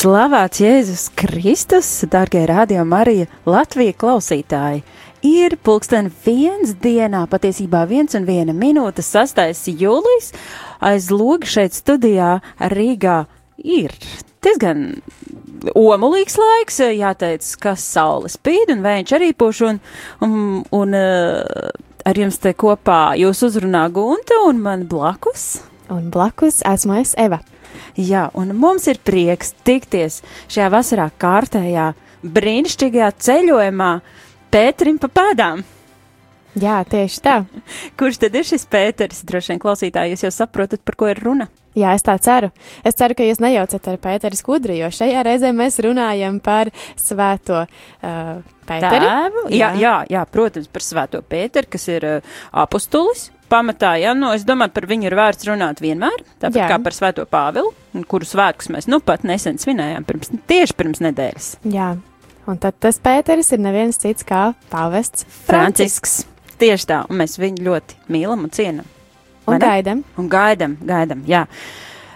Slavēts Jēzus Kristus, darbie radio Marija, Latvijas klausītāji! Ir pulksten viens dienā, patiesībā viens un viena minūte, 6. jūlijas, aiz loga šeit studijā Rīgā ir diezgan omulīgs laiks, jāteic, ka saule spīd un viņš arī puš un, un, un uh, ar jums te kopā jūs uzrunā Gunta un man blakus. Un blakus esmu es Eva. Jā, un mums ir prieks tikties šajā vasarā kārtējā brīnišķīgajā ceļojumā Pēterim pa pēdām. Jā, tieši tā. Kurš tad ir šis Pēteris? Droši vien klausītāji, jūs jau saprotat, par ko ir runa. Jā, es tā ceru. Es ceru, ka jūs nejaucat ar Pēteri skudri, jo šajā reizē mēs runājam par svēto uh, Pēteri. Tēvu? Jā, jā, jā, protams, par svēto Pēteri, kas ir uh, apustulis. Pamatā, jā, nu, es domāju, par viņu ir vērts runāt vienmēr, tāpat jā. kā par svēto Pāvilu, kuru svētkus mēs nu pat nesen svinējām, pirms, tieši pirms nedēļas. Jā, un tad tas Pēteris ir neviens cits kā pāvests Francisks. Tieši tā, un mēs viņu ļoti mīlam un cienam. Un gaidam. Un gaidam, gaidam, jā.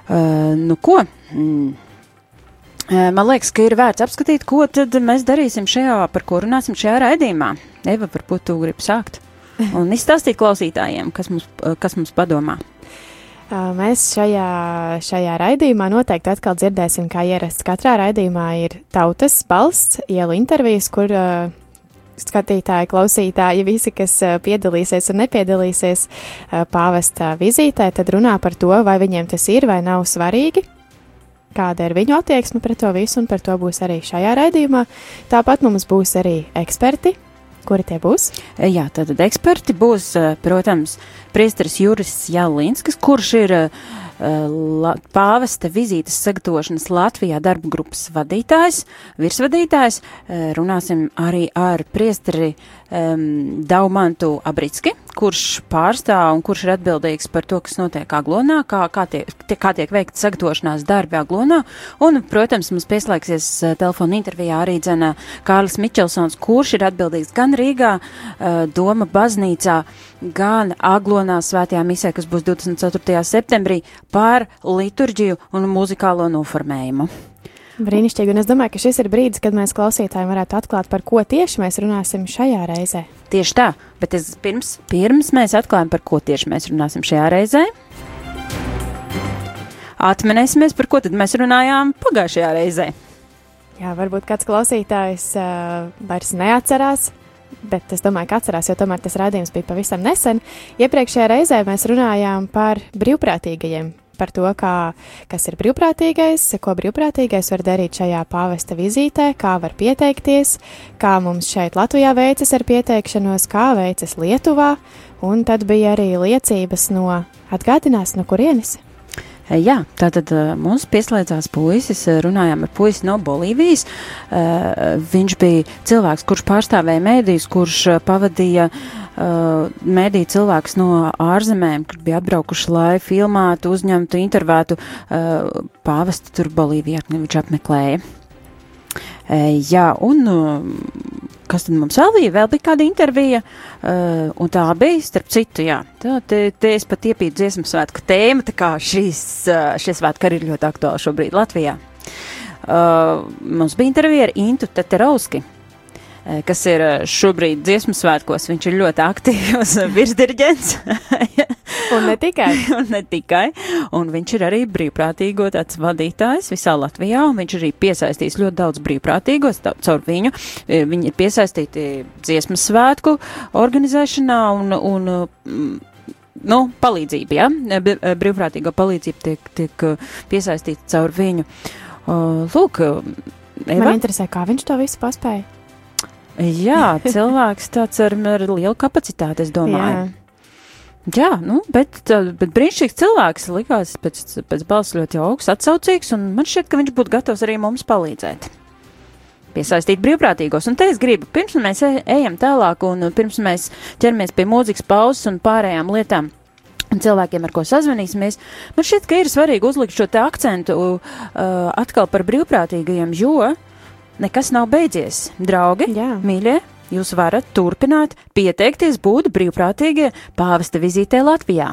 Uh, nu ko? Mm. Uh, man liekas, ka ir vērts apskatīt, ko tad mēs darīsim šajā, par ko runāsim šajā raidījumā. Eva, varbūt tu gribi sākt un izstāstīt klausītājiem, kas mums, kas mums padomā. Mēs šajā, šajā raidījumā noteikti atkal dzirdēsim, kā ierasts. Katrā raidījumā ir tautas balsts, ielu intervijas, kur uh, skatītāji, klausītāji, visi, kas piedalīsies un nepiedalīsies pāvesta vizītē, tad runā par to, vai viņiem tas ir vai nav svarīgi. Kāda ir viņu attieksme pret to visu, un par to būs arī šajā raidījumā. Tāpat mums būs arī eksperti, Kuri tie būs? Jā, tad eksperti būs, protams, priesteris Juris Jālīnskis, kurš ir la, pāvesta vizītes sagatavošanas Latvijā darba grupas vadītājs, virsvadītājs. Runāsim arī ar priesteri um, Daumantu Abritski, kurš pārstāv un kurš ir atbildīgs par to, kas notiek Aglonā, kā, kā, tiek, tie, kā tiek veikta sagatavošanās darbi Aglonā. Un, protams, mums pieslēgsies uh, telefona intervijā arī dzena Kārlis Mičelsons, kurš ir atbildīgs gan Rīgā, uh, Doma baznīcā, gan Aglonā svētajā misē, kas būs 24. septembrī, par liturģiju un muzikālo noformējumu. Brīnišķīgi, un es domāju, ka šis ir brīdis, kad mēs klausītājiem varētu atklāt, par ko tieši mēs runāsim šajā reizē. Tieši tā, bet es pirms, pirms mēs atklājam, par ko tieši mēs runāsim šajā reizē. Atminēsimies, par ko tad mēs runājām pagājušajā reizē. Jā, varbūt kāds klausītājs uh, vairs neatcerās, bet es domāju, ka atcerās, jo tomēr tas rādījums bija pavisam nesen. Iepriekšējā reizē mēs runājām par brīvprātīgajiem, par to, kā, kas ir brīvprātīgais, ko brīvprātīgais var darīt šajā pāvesta vizītē, kā var pieteikties, kā mums šeit Latvijā veicas ar pieteikšanos, kā veicas Lietuvā, un tad bija arī liecības no atgādinās, no kurienes. Jā, tātad mums pieslēdzās puisis, runājām ar puisi no Bolīvijas. Viņš bija cilvēks, kurš pārstāvēja mēdījus, kurš pavadīja mēdīju cilvēkus no ārzemēm, kur bija atbraukuši, lai filmētu, uzņemtu, intervētu pāvestu tur Bolīvijā, viņš apmeklēja. Jā, un kas tad mums vēl bija? Vēl bija kāda intervija, uh, un tā bija, starp citu, jā, tā, te, te es pat iepītu dziesmu svētku tēmu, tā kā šīs, uh, šie svētki arī ir ļoti aktuāli šobrīd Latvijā. Uh, mums bija intervija ar Intu Teterovski. Eh, kas ir eh, šobrīd dziesmu svētkos. Viņš ir ļoti aktīvs virsdirģents. Un ne tikai. un ne tikai. Un viņš ir arī brīvprātīgo tāds vadītājs visā Latvijā, un viņš arī piesaistīs ļoti daudz brīvprātīgos caur viņu. Eh, Viņi ir piesaistīti dziesmu svētku organizēšanā un, un mm, nu, palīdzība, ja? Brīvprātīgo palīdzība tiek, tiek eh, piesaistīta caur viņu. Lūk, Eva? Man interesē, kā viņš to visu paspēja. Jā, cilvēks tāds ar, ar lielu kapacitāti, es domāju. Jā, nu, bet, bet brīnišķīgs cilvēks likās pēc, pēc balss ļoti augsts, atsaucīgs, un man šķiet, ka viņš būtu gatavs arī mums palīdzēt. Piesaistīt brīvprātīgos, un te es gribu, pirms mēs e- ejam tālāk, un pirms mēs ķeramies pie mūzikas pauzes un pārējām lietām. Un cilvēkiem, ar ko sazvanīsimies, man šķiet, ka ir svarīgi uzlikt šo te akcentu uh, atkal par brīvprātīgajiem, jo nekas nav beidzies. Draugi, Jā. mīļie, jūs varat turpināt pieteikties būt brīvprātīgie pāvesta vizītē Latvijā.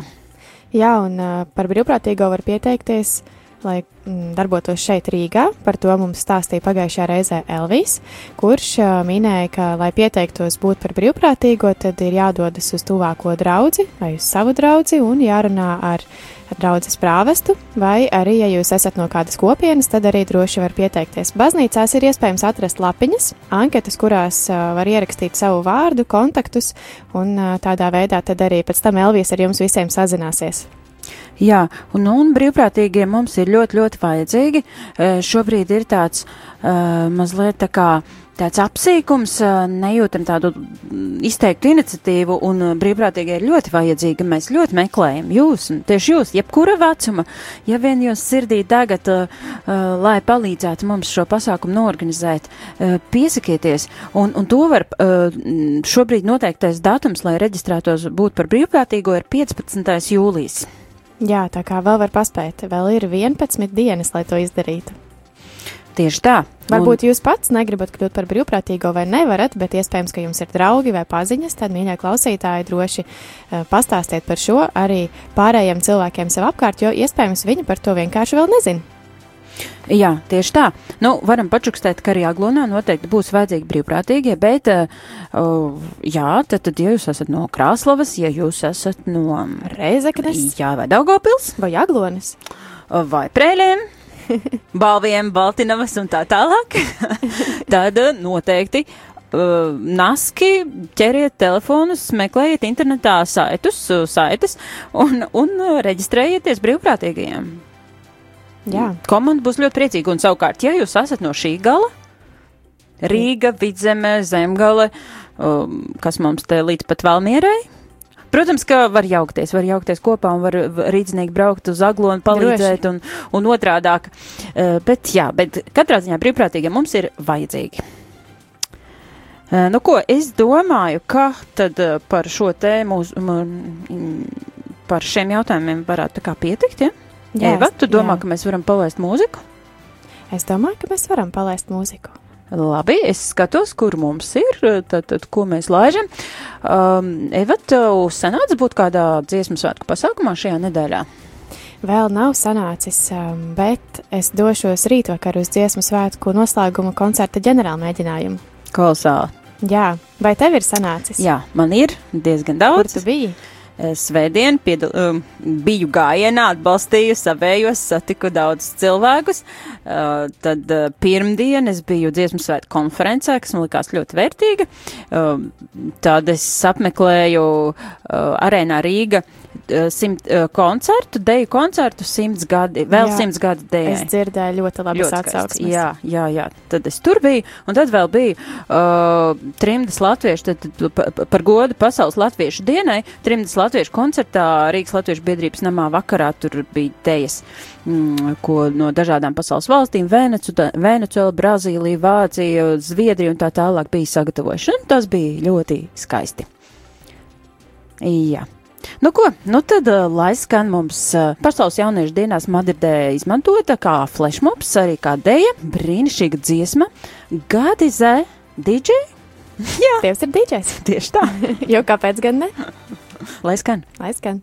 Jā, un uh, par brīvprātīgo var pieteikties, lai darbotos šeit Rīgā. Par to mums stāstīja pagājušajā reizē Elvis, kurš minēja, ka, lai pieteiktos būt par brīvprātīgo, tad ir jādodas uz tuvāko draugu vai uz savu draugu un jārunā ar, draugu prāvestu. Vai arī, ja jūs esat no kādas kopienas, tad arī droši var pieteikties. Baznīcās ir iespējams atrast lapiņas, anketas, kurās var ierakstīt savu vārdu, kontaktus, un tādā veidā tad arī pēc tam Elvis ar jums visiem sazināsies. Jā, un, un brīvprātīgie mums ir ļoti, ļoti vajadzīgi. Šobrīd ir tāds mazliet tā kā tāds apsīkums, nejūtam tādu izteiktu iniciatīvu, un brīvprātīgie ir ļoti vajadzīgi. Mēs ļoti meklējam jūs, tieši jūs, jebkura vecuma, ja vien jūs sirdī uh, lai palīdzētu mums šo pasākumu norganizēt, piesakieties, un, un to var šobrīd noteiktais datums, lai reģistrētos būt par brīvprātīgo, ir 15. jūlijas. Jā, tā kā vēl var paspēt, vēl ir 11 dienas, lai to izdarītu. Tieši tā. Varbūt jūs pats negribat kļūt par brīvprātīgo vai nevarat, bet iespējams, ka jums ir draugi vai paziņas, tad, mīļie klausītāji, droši uh, pastāstiet par šo arī pārējiem cilvēkiem sev apkārt, jo iespējams viņi par to vienkārši vēl nezina. Jā, tieši tā. Nu, varam pačukstēt, ka arī Aglonā noteikti būs vajadzīgi brīvprātīgie, bet, uh, jā, tad, tad, ja jūs esat no Krāslavas, ja jūs esat no Reizeknes Jā, vai Daugavpils, vai Aglonis. vai Prēļiem, Balviem, Baltinavas un tā tālāk, tad uh, noteikti uh, naski ķeriet telefonus, meklējiet internetā saitus, saites un, un reģistrējieties brīvprātīgajiem. Jā, Komanda būs ļoti priecīga. Un savukārt, ja jūs esat no šī gala, Rīga, Vidzeme, Zemgale, um, kas mums te līdz pat Valmierai. Protams, ka var jaukties, var jaukties kopā un var rīznieki braukt uz aglonu, palīdzēt un, un otrādāk. Uh, bet jā, bet katrā ziņā brīvprātīgie mums ir vajadzīgi. Uh, nu ko, es domāju, ka tad uh, par šo tēmu, par šiem jautājumiem varētu tā kā pietikt, ja? Jā Eva, tu domā, jā. ka mēs varam palaist mūziku? Es domāju, ka mēs varam palaist mūziku. Labi, es skatos, kur mums ir, tad, tad ko mēs laižam. Um, Eva, tev sanāca būt kādā dziesmu svētku pasākumā šajā nedēļā? Vēl nav sanācis, um, bet es došos rītvakar uz dziesmu svētku noslēguma koncerta ģenerāla mēģinājumu. Kolosāli. Jā, vai tev ir sanācis? Jā, man ir diezgan Kur daudz. tu biji? Eh, Svētdien piedal, um, biju gājienā, atbalstīju savējos, satiku daudzus cilvēkus. Uh, tad uh, pirmdien es biju dziesmu svētku konferencē, kas man likās ļoti vērtīga. Uh, tad es apmeklēju uh, arēnā Rīga uh, simt uh, koncertu, deju koncertu simts gadi, vēl Jā, simts gadi dejai. Es dzirdēju ļoti skaisti. atsauksmes. Jā, jā, jā. Tad es tur biju, un tad vēl bija uh, trimdas latviešu, tad, tad pa- pa- par godu pasaules latviešu dienai, trimdas latviešu koncertā Rīgas latviešu biedrības namā vakarā tur bija tejas, mm, ko no dažādām pasaules valstīm, Venecu- Venecuēla, Brazīlija, Vācija, Zviedrija un tā tālāk bija sagatavojuši, un tas bija ļoti skaisti. Jā. Nu ko, nu tad, uh, lai skan mums uh, pasaules jauniešu dienās Madridē izmantota kā flashmobs, arī kā deja, brīnišķīga dziesma, Gadizē, DJ, Tievs ir dīdžers. tieši tā, jo kāpēc gan ne? lai skan. Lai skan.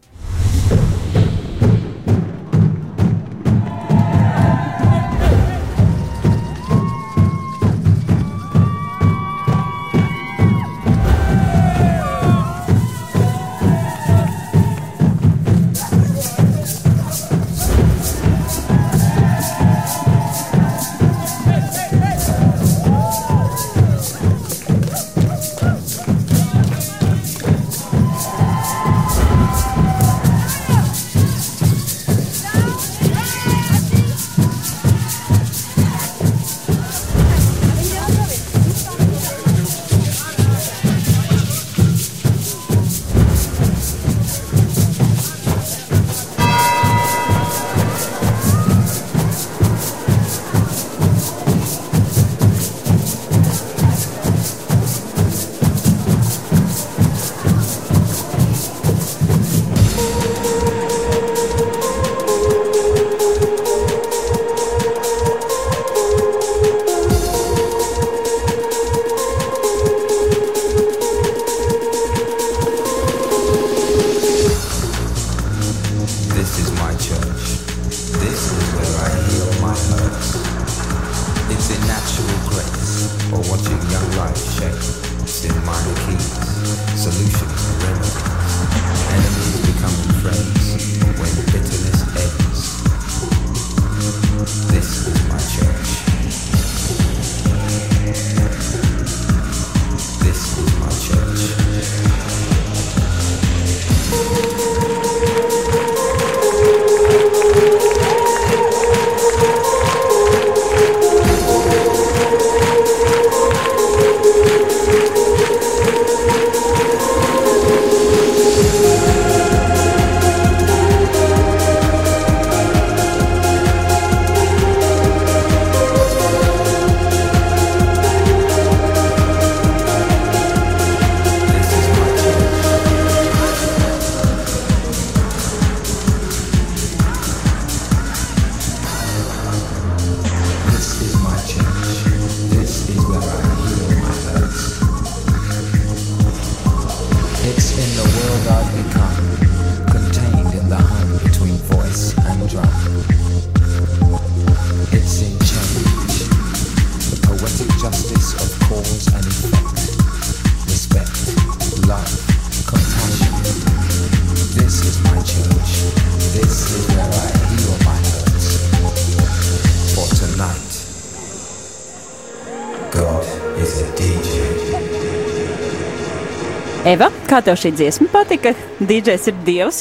Kā tev šī dziesma patika? DJs ir dievs.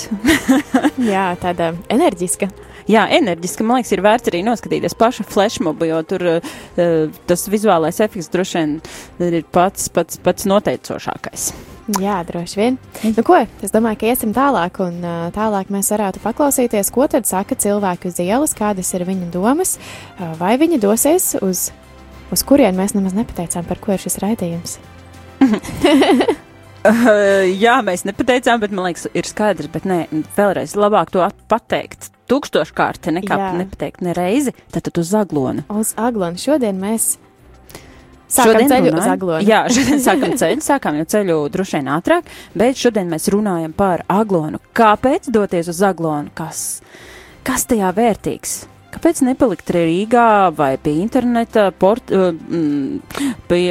Jā, tāda enerģiska. Jā, enerģiski man liekas, ir vērts arī noskatīties pašu flashmobu, jo tur uh, tas vizuālais efekts droši vien ir pats, pats, pats noteicošākais. Jā, droši vien. Nu, ko? Es domāju, ka iesim tālāk, un uh, tālāk mēs varētu paklausīties, ko tad saka cilvēki uz ielas, kādas ir viņa domas, uh, vai viņi dosies uz, uz kurien mēs nemaz nepateicām, par ko ir šis raidījums. Uh, jā, mēs nepateicām, bet man liekas, ir skaidrs, bet nē, vēlreiz labāk to at- pateikt tūkstoškārt, nekā Jā. nepateikt nereizi, tad, tad uz zaglona. Uz Aglonu šodien mēs sākam ceļu uz runājam- Aglonu. Jā, šodien sākam ceļu, sākam jau ceļu droši vien ātrāk, bet šodien mēs runājam par aglonu. Kāpēc doties uz aglonu? Kas, kas tajā vērtīgs? Kāpēc nepalikt Rīgā vai pie interneta, port, mm, pie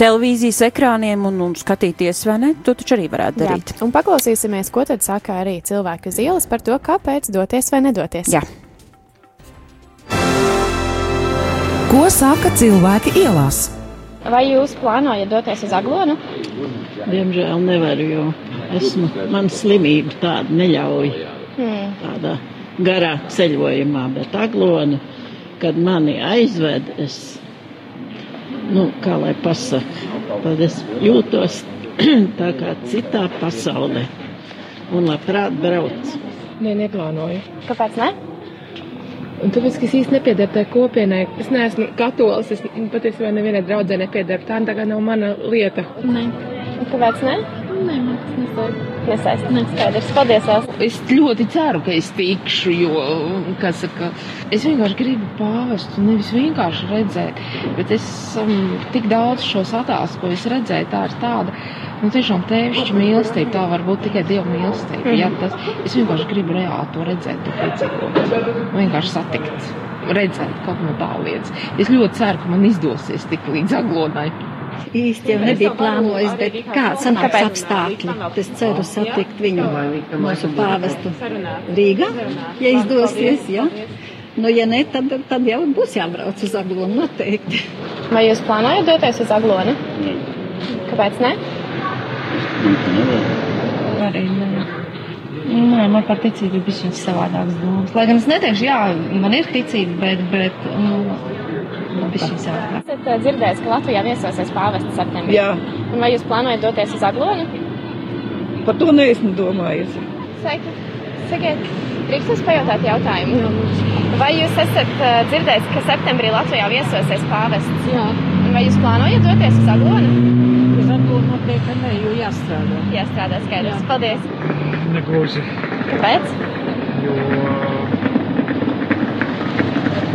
televīzijas ekrāniem un, un skatīties, vai ne? To taču arī varētu darīt. Jā, un paklausīsimies, ko tad saka arī cilvēki uz ielas par to, kāpēc doties vai nedoties. Jā. Ko saka cilvēki ielās? Vai jūs plānojat doties uz Aglonu? Diemžēl nevaru, jo esmu, man slimība tāda neļauj Hmm. tādā garā ceļojumā, bet aglonu, kad mani aizved, es, nu, kā lai pasaka, tad es jūtos tā kā citā pasaulē un labprāt braucu. Nē, neplānoju. Kāpēc ne? Un tāpēc, ka es īsti nepiedaru tai kopienai, es neesmu katolis, es patiesībā nevienai draudzē nepiedaru. Tā tā kā nav mana lieta. Nē. Kāpēc ne? Nē, man nesaist. Nesaist. Nē, skaidrs. Paldies, Elsa. Es ļoti ceru, ka es tikšu, jo, kā saka, es vienkārši gribu pāvestu, nevis vienkārši redzēt, bet es um, tik daudz šos attēlus, ko es redzēju, tā ir tāda, nu, tiešām tēvišķa mīlestība, tā var būt tikai Dieva mīlestība. Ja, tas, es vienkārši gribu reāli to redzēt, to piedzīvot, vienkārši satikt, redzēt kaut no tālietas. Es ļoti ceru, ka man izdosies tik līdz aglonai. Īsti jau nebija plānojis, bet kā sanāks apstākļi. Es ceru satikt viņu, mūsu pāvestu Rīgā, ja izdosies, ja. Nu, ja ne, tad, tad jau būs jābrauc uz Aglonu noteikti. Vai jūs plānojat doties uz Aglonu? Kāpēc ne? Arī nē. Nē, man par ticību ir bijis savādāks domas. Lai gan es neteikšu, jā, man ir ticība, bet, bet, nu, Esat uh, dzirdējis, ka Latvijā viesosies pāvests septembrī. Jā. Un vai jūs plānojat doties uz Aglonu? Par to neesmu domājusi. Sveiki. Sakiet, drīkst jūs pajautāt jautājumu? Vai jūs esat uh, dzirdējis, ka septembrī Latvijā viesosies pāvests? Jā. Un vai jūs plānojat doties uz Aglonu? Uz Aglonu noteikti ne, jo jāstrādā. Jāstrādā skaidrs. Paldies. Negluži. Kāpēc? Jo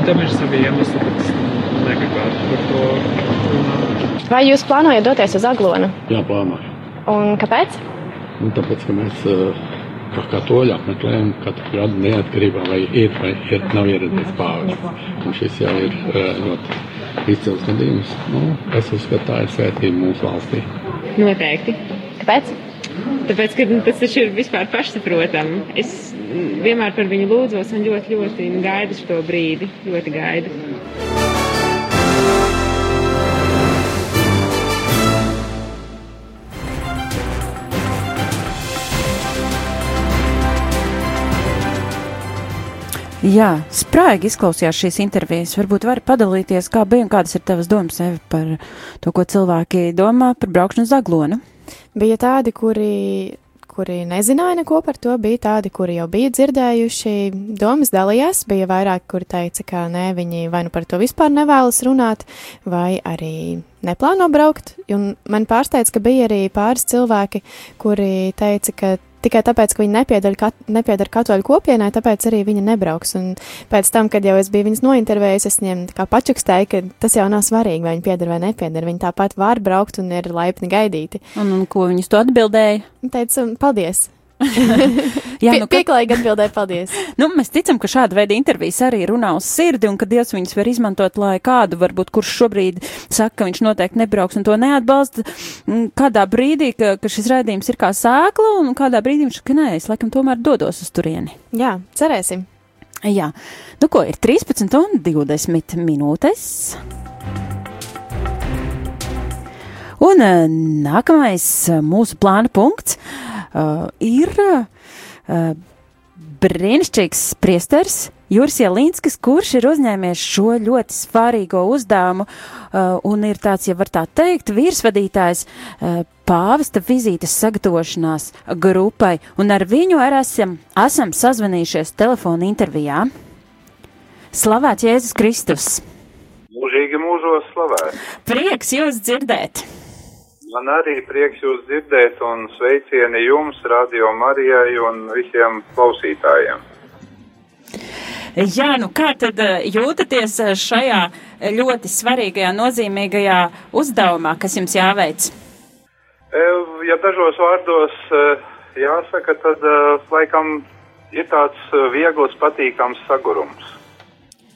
tam ir savi iemesli, bet negribētu par to runāt. Vai jūs plānojat doties uz Aglonu? Jā, plānoju. Un kāpēc? Un tāpēc, ka mēs eh, kā katoļi apmeklējam katru gadu neatkarībā, vai ir vai ir, nav ieradies pāvis. Un šis jau ir eh, ļoti izcils gadījums. Nu, es uzskatu, tā ir svētība mūsu valstī. Noteikti. Kāpēc? Tāpēc, ka nu, tas taču ir vispār pašsaprotami. Es vienmēr par viņu lūdzos un ļoti, ļoti gaidu šo brīdi. Ļoti gaidu. Jā, sprāgi izklausījās šīs intervijas. Varbūt vari padalīties, kā bija un kādas ir tavas domas Evi, par to, ko cilvēki domā par braukšanu uz Aglonu. Bija tādi, kuri, kuri nezināja neko par to, bija tādi, kuri jau bija dzirdējuši, domas dalījās, bija vairāk, kuri teica, ka nē, viņi vai nu par to vispār nevēlas runāt, vai arī neplāno braukt. Un man pārsteidz, ka bija arī pāris cilvēki, kuri teica, ka tikai tāpēc, ka viņi nepiedara, kat, nepiedara katoļu kopienai, tāpēc arī viņa nebrauks. Un pēc tam, kad jau es biju viņas nointervējis, es viņiem kā pačukstēju, ka tas jau nav svarīgi, vai viņi piedara vai nepiedara. Viņi tāpat var braukt un ir laipni gaidīti. Un, un ko viņas to atbildēja? Teica, paldies! Jā, nu, pieklājīgi atbildēja, paldies! Nu, mēs ticam, ka šāda veida intervijas arī runā uz sirdi un ka Dievs viņus var izmantot, lai kādu, varbūt, kurš šobrīd saka, ka viņš noteikti nebrauks un to neatbalsta, mm, kādā brīdī, ka, ka šis raidījums ir kā sēkla un kādā brīdī viņš, ka nē, es laikam tomēr dodos uz turieni. Jā, cerēsim! Jā, nu ko, ir 13 un 20 minūtes. Un eh, nākamais eh, mūsu plāna punkts uh, ir uh, brīnišķīgs priesteris Juris Jelīnskis, kurš ir uzņēmies šo ļoti svarīgo uzdevumu uh, un ir tāds, ja var tā teikt, virsvadītājs uh, pāvesta vizītes sagatavošanās grupai, un ar viņu arī esam, esam sazvanījušies telefona intervijā. Slavēts Jēzus Kristus! Mūžīgi mūžos slavēt. Prieks jūs dzirdēt! Man arī prieks jūs dzirdēt un sveicieni jums, Radio Marijai un visiem klausītājiem. Jā, nu kā tad eh, jūtaties eh, šajā ļoti svarīgajā, nozīmīgajā uzdevumā, kas jums jāveic? E, Ja dažos vārdos e, jāsaka, tad e, laikam ir tāds viegls, patīkams sagurums.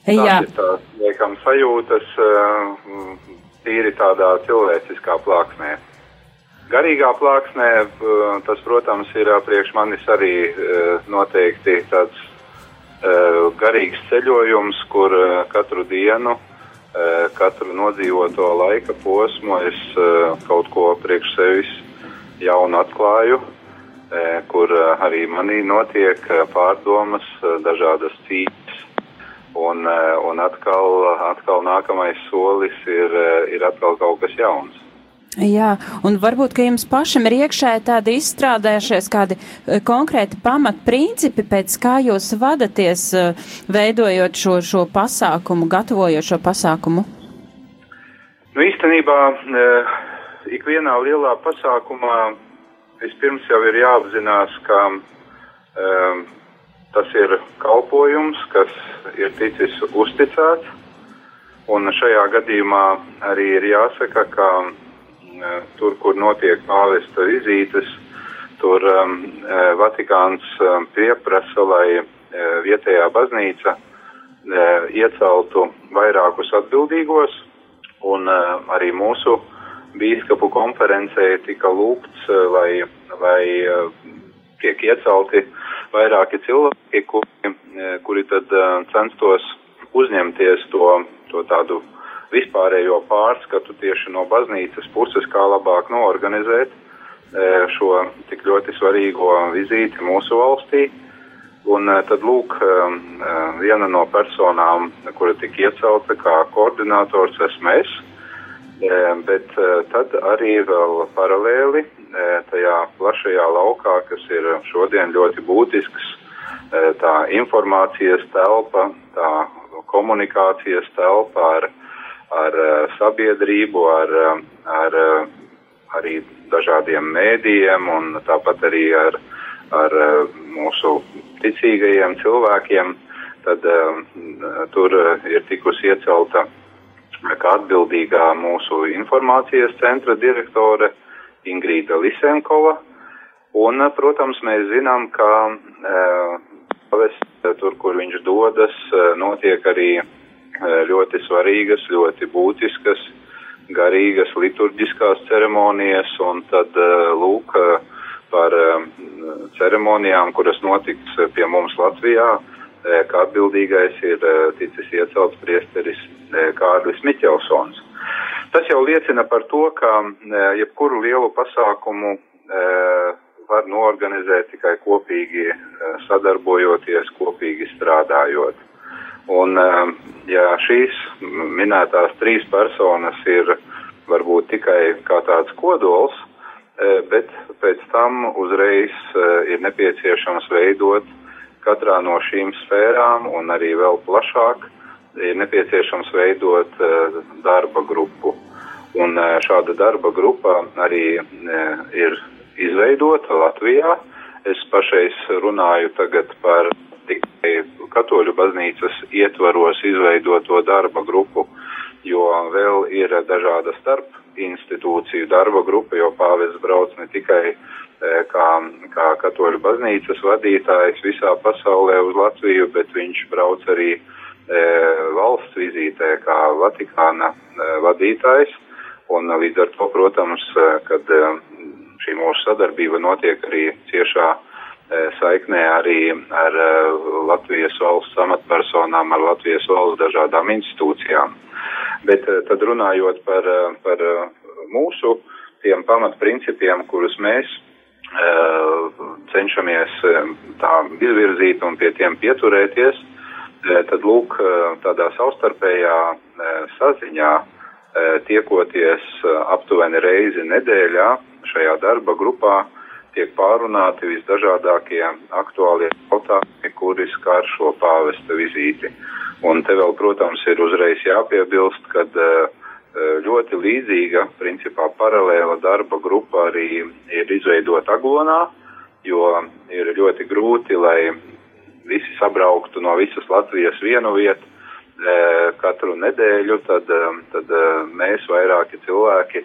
Jā. Tas ir tās, laikam, sajūtas tīri tādā cilvēciskā plāksnē. Garīgā plāksnē e, tas, protams, ir priekš manis arī e, noteikti tāds e, garīgs ceļojums, kur katru dienu, katru nodzīvoto laika posmu es kaut ko priekš sevis jaunu atklāju, kur arī manī notiek pārdomas, dažādas cīņas. Un, e, un atkal, atkal nākamais solis ir, e, ir atkal kaut kas jauns. Jā, un varbūt, ka jums pašam ir iekšēji tādi izstrādājušies kādi eh, konkrēti pamatprincipi, pēc kā jūs vadaties, eh, veidojot šo, šo pasākumu, gatavojot šo pasākumu. Nu, īstenībā eh, ikvienā lielā pasākumā vispirms jau ir jāapzinās, ka eh, tas ir kalpojums, kas ir ticis uzticēts, un šajā gadījumā arī ir jāsaka, ka eh, tur, kur notiek pāvesta vizītes, tur um, eh, Vatikāns um, pieprasa, lai eh, vietējā baznīca eh, ieceltu vairākus atbildīgos, un eh, arī mūsu bīskapu konferencē tika lūgts, lai, lai tiek iecelti vairāki cilvēki, kuri, eh, kuri tad eh, censtos uzņemties to, to tādu vispārējo pārskatu tieši no baznīcas puses, kā labāk noorganizēt eh, šo tik ļoti svarīgo vizīti mūsu valstī. Un tad lūk, viena no personām, kura tika iecelta kā koordinators, esmu es. Bet tad arī vēl paralēli tajā plašajā laukā, kas ir šodien ļoti būtisks, eh, tā informācijas telpa, tā komunikācijas telpa ar, ar eh, sabiedrību, ar, ar arī dažādiem mēdījiem un tāpat arī ar, ar mūsu ticīgajiem cilvēkiem, tad tur ir tikusi iecelta kā atbildīgā mūsu informācijas centra direktore Ingrīda Lisenkova. Un, protams, mēs zinām, ka uh, pavest, tur, kur viņš dodas, eh, notiek arī ļoti svarīgas, ļoti būtiskas, garīgas liturģiskās ceremonijas, un tad lūk par ceremonijām, kuras notiks pie mums Latvijā, kā atbildīgais ir ticis iecelts priesteris Kārlis Miķelsons. Tas jau liecina par to, ka jebkuru lielu pasākumu var norganizēt tikai kopīgi sadarbojoties, kopīgi strādājot. Un, ja šīs minētās trīs personas ir varbūt tikai kā tāds kodols, bet pēc tam uzreiz ir nepieciešams veidot katrā no šīm sfērām un arī vēl plašāk ir nepieciešams veidot darba grupu. Un šāda darba grupa arī ir izveidota Latvijā. Es pašais runāju tagad par tikai katoļu baznīcas ietvaros izveidoto darba grupu, jo vēl ir dažāda starp institūciju darba grupa, jo pāvests brauc ne tikai kā, kā katoļu baznīcas vadītājs visā pasaulē uz Latviju, bet viņš brauc arī e, valsts vizītē kā Vatikāna e, vadītājs. Un līdz ar to, protams, kad e, šī mūsu sadarbība notiek arī ciešā saiknē arī ar Latvijas valsts amatpersonām, ar Latvijas valsts dažādām institūcijām. Bet tad runājot par, par mūsu tiem pamatprincipiem, kurus mēs cenšamies tā izvirzīt un pie tiem pieturēties, tad lūk, tādā savstarpējā saziņā tiekoties aptuveni reizi nedēļā šajā darba grupā tiek pārunāti visdažādākie aktuālie jautājumi, kuri skar šo pāvesta vizīti. Un te vēl, protams, ir uzreiz jāpiebilst, ka ļoti līdzīga, principā paralēla darba grupa arī ir izveidota Aglonā, jo ir ļoti grūti, lai visi sabrauktu no visas Latvijas vienu vietu katru nedēļu, tad, tad mēs vairāki cilvēki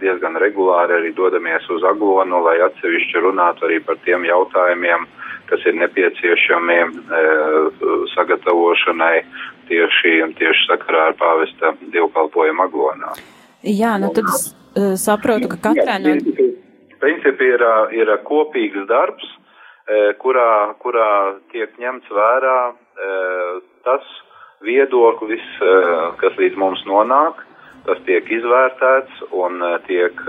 diezgan regulāri arī dodamies uz Aglonu, lai atsevišķi runātu arī par tiem jautājumiem, kas ir nepieciešami sagatavošanai tieši, tieši sakarā ar pāvesta dievkalpojumu Aglonā. Jā, nu tad es saprotu, ka katrai no. Principi ir, ir kopīgs darbs, kurā, kurā tiek ņemts vērā tas viedoklis, kas līdz mums nonāk, tas tiek izvērtēts un tiek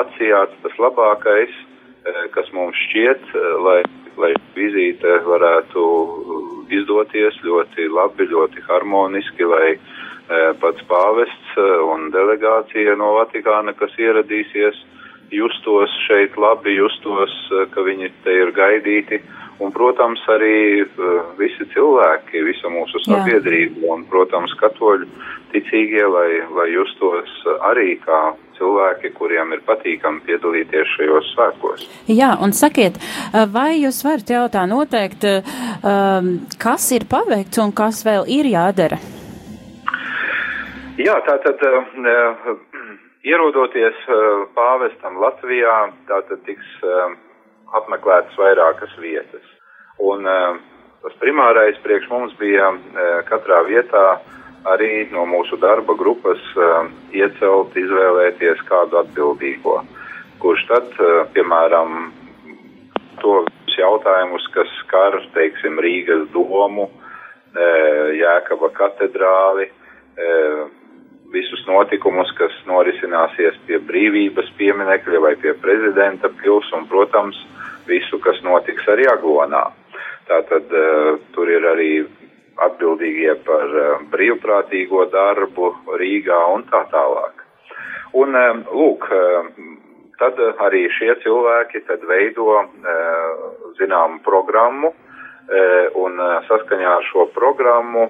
atsijāts tas labākais, kas mums šķiet, lai, lai vizīte varētu izdoties ļoti labi, ļoti harmoniski, lai pats pāvests un delegācija no Vatikāna, kas ieradīsies, justos šeit labi, justos, ka viņi te ir gaidīti. Un, protams, arī visi cilvēki, visa mūsu sabiedrība un, protams, katoļu ticīgie, lai, lai justos arī kā cilvēki, kuriem ir patīkami piedalīties šajos svētkos. Jā, un sakiet, vai jūs varat jautāt noteikti, kas ir paveikts un kas vēl ir jādara? Jā, tātad ierodoties pāvestam Latvijā, tātad tiks apmeklētas vairākas vietas. Un tas primārais priekš mums bija katrā vietā arī no mūsu darba grupas iecelt, izvēlēties kādu atbildīgo, kurš tad, piemēram, tos jautājumus, kas skar, teiksim, Rīgas domu, Jēkaba katedrāli, visus notikumus, kas norisināsies pie brīvības pieminekļa vai pie prezidenta pils un, protams, visu, kas notiks arī Aglonā. Tātad uh, tur ir arī atbildīgie par uh, brīvprātīgo darbu Rīgā un tā tālāk. Un, uh, lūk, tad arī šie cilvēki tad veido zināmu programmu, un saskaņā ar šo programmu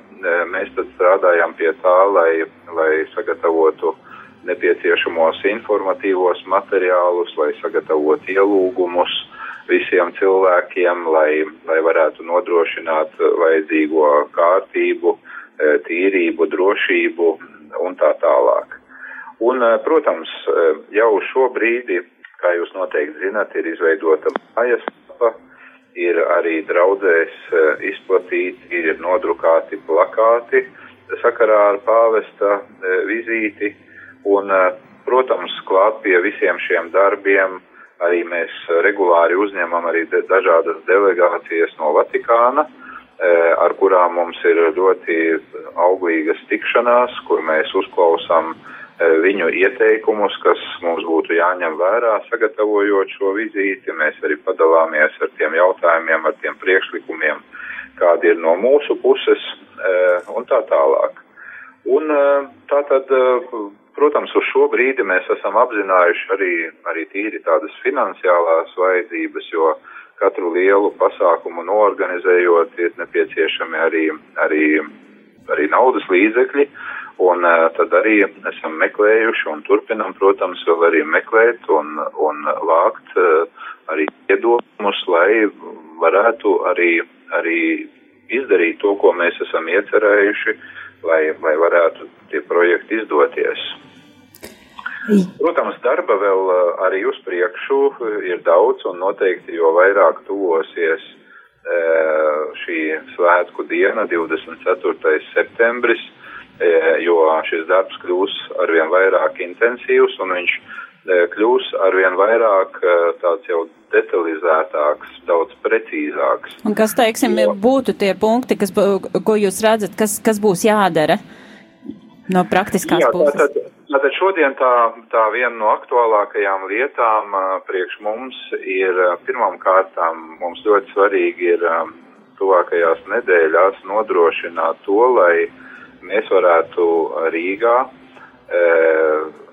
mēs tad strādājam pie tā, lai, lai sagatavotu nepieciešamos informatīvos materiālus, lai sagatavotu ielūgumus visiem cilvēkiem, lai, lai varētu nodrošināt vajadzīgo kārtību, tīrību, drošību un tā tālāk. Un, protams, jau šobrīd, kā jūs noteikti zinat, ir izveidota mājaslapa ir arī draudzēs eh, izplatīti, ir nodrukāti plakāti sakarā ar pāvesta eh, vizīti, un, eh, protams, klāt pie visiem šiem darbiem arī mēs regulāri uzņemam arī dažādas delegācijas no Vatikāna, ar kurām mums ir ļoti auglīgas tikšanās, kur mēs uzklausām viņu ieteikumus, kas mums būtu jāņem vērā, sagatavojot šo vizīti. Mēs arī padalāmies ar tiem jautājumiem, ar tiem priekšlikumiem, kādi ir no mūsu puses un tā tālāk. Un tā tad, protams, uz šo brīdi mēs esam apzinājuši arī, arī tīri tādas finansiālās vajadzības, jo katru lielu pasākumu noorganizējot ir nepieciešami arī, arī, arī naudas līdzekļi. Un uh, tad arī esam meklējuši un turpinam, protams, vēl arī meklēt un, un vākt uh, arī iedomus, lai varētu arī, arī izdarīt to, ko mēs esam iecerējuši, lai, lai varētu tie projekti izdoties. Protams, darba vēl uh, arī uz priekšu ir daudz un noteikti, jo vairāk tuvosies šī svētku diena, 24. septembris, jo šis darbs kļūs arvien vairāk intensīvs un viņš kļūs arvien vairāk tāds jau detalizētāks, daudz precīzāks. Un kas, teiksim, jo... būtu tie punkti, kas, ko jūs redzat, kas, kas būs jādara no praktiskās Jā, puses? Tātad, tātad šodien tā, tā viena no aktuālākajām lietām priekš mums ir pirmām kārtām mums ļoti svarīgi ir tuvākajās nedēļās nodrošināt to, lai mēs varētu Rīgā e,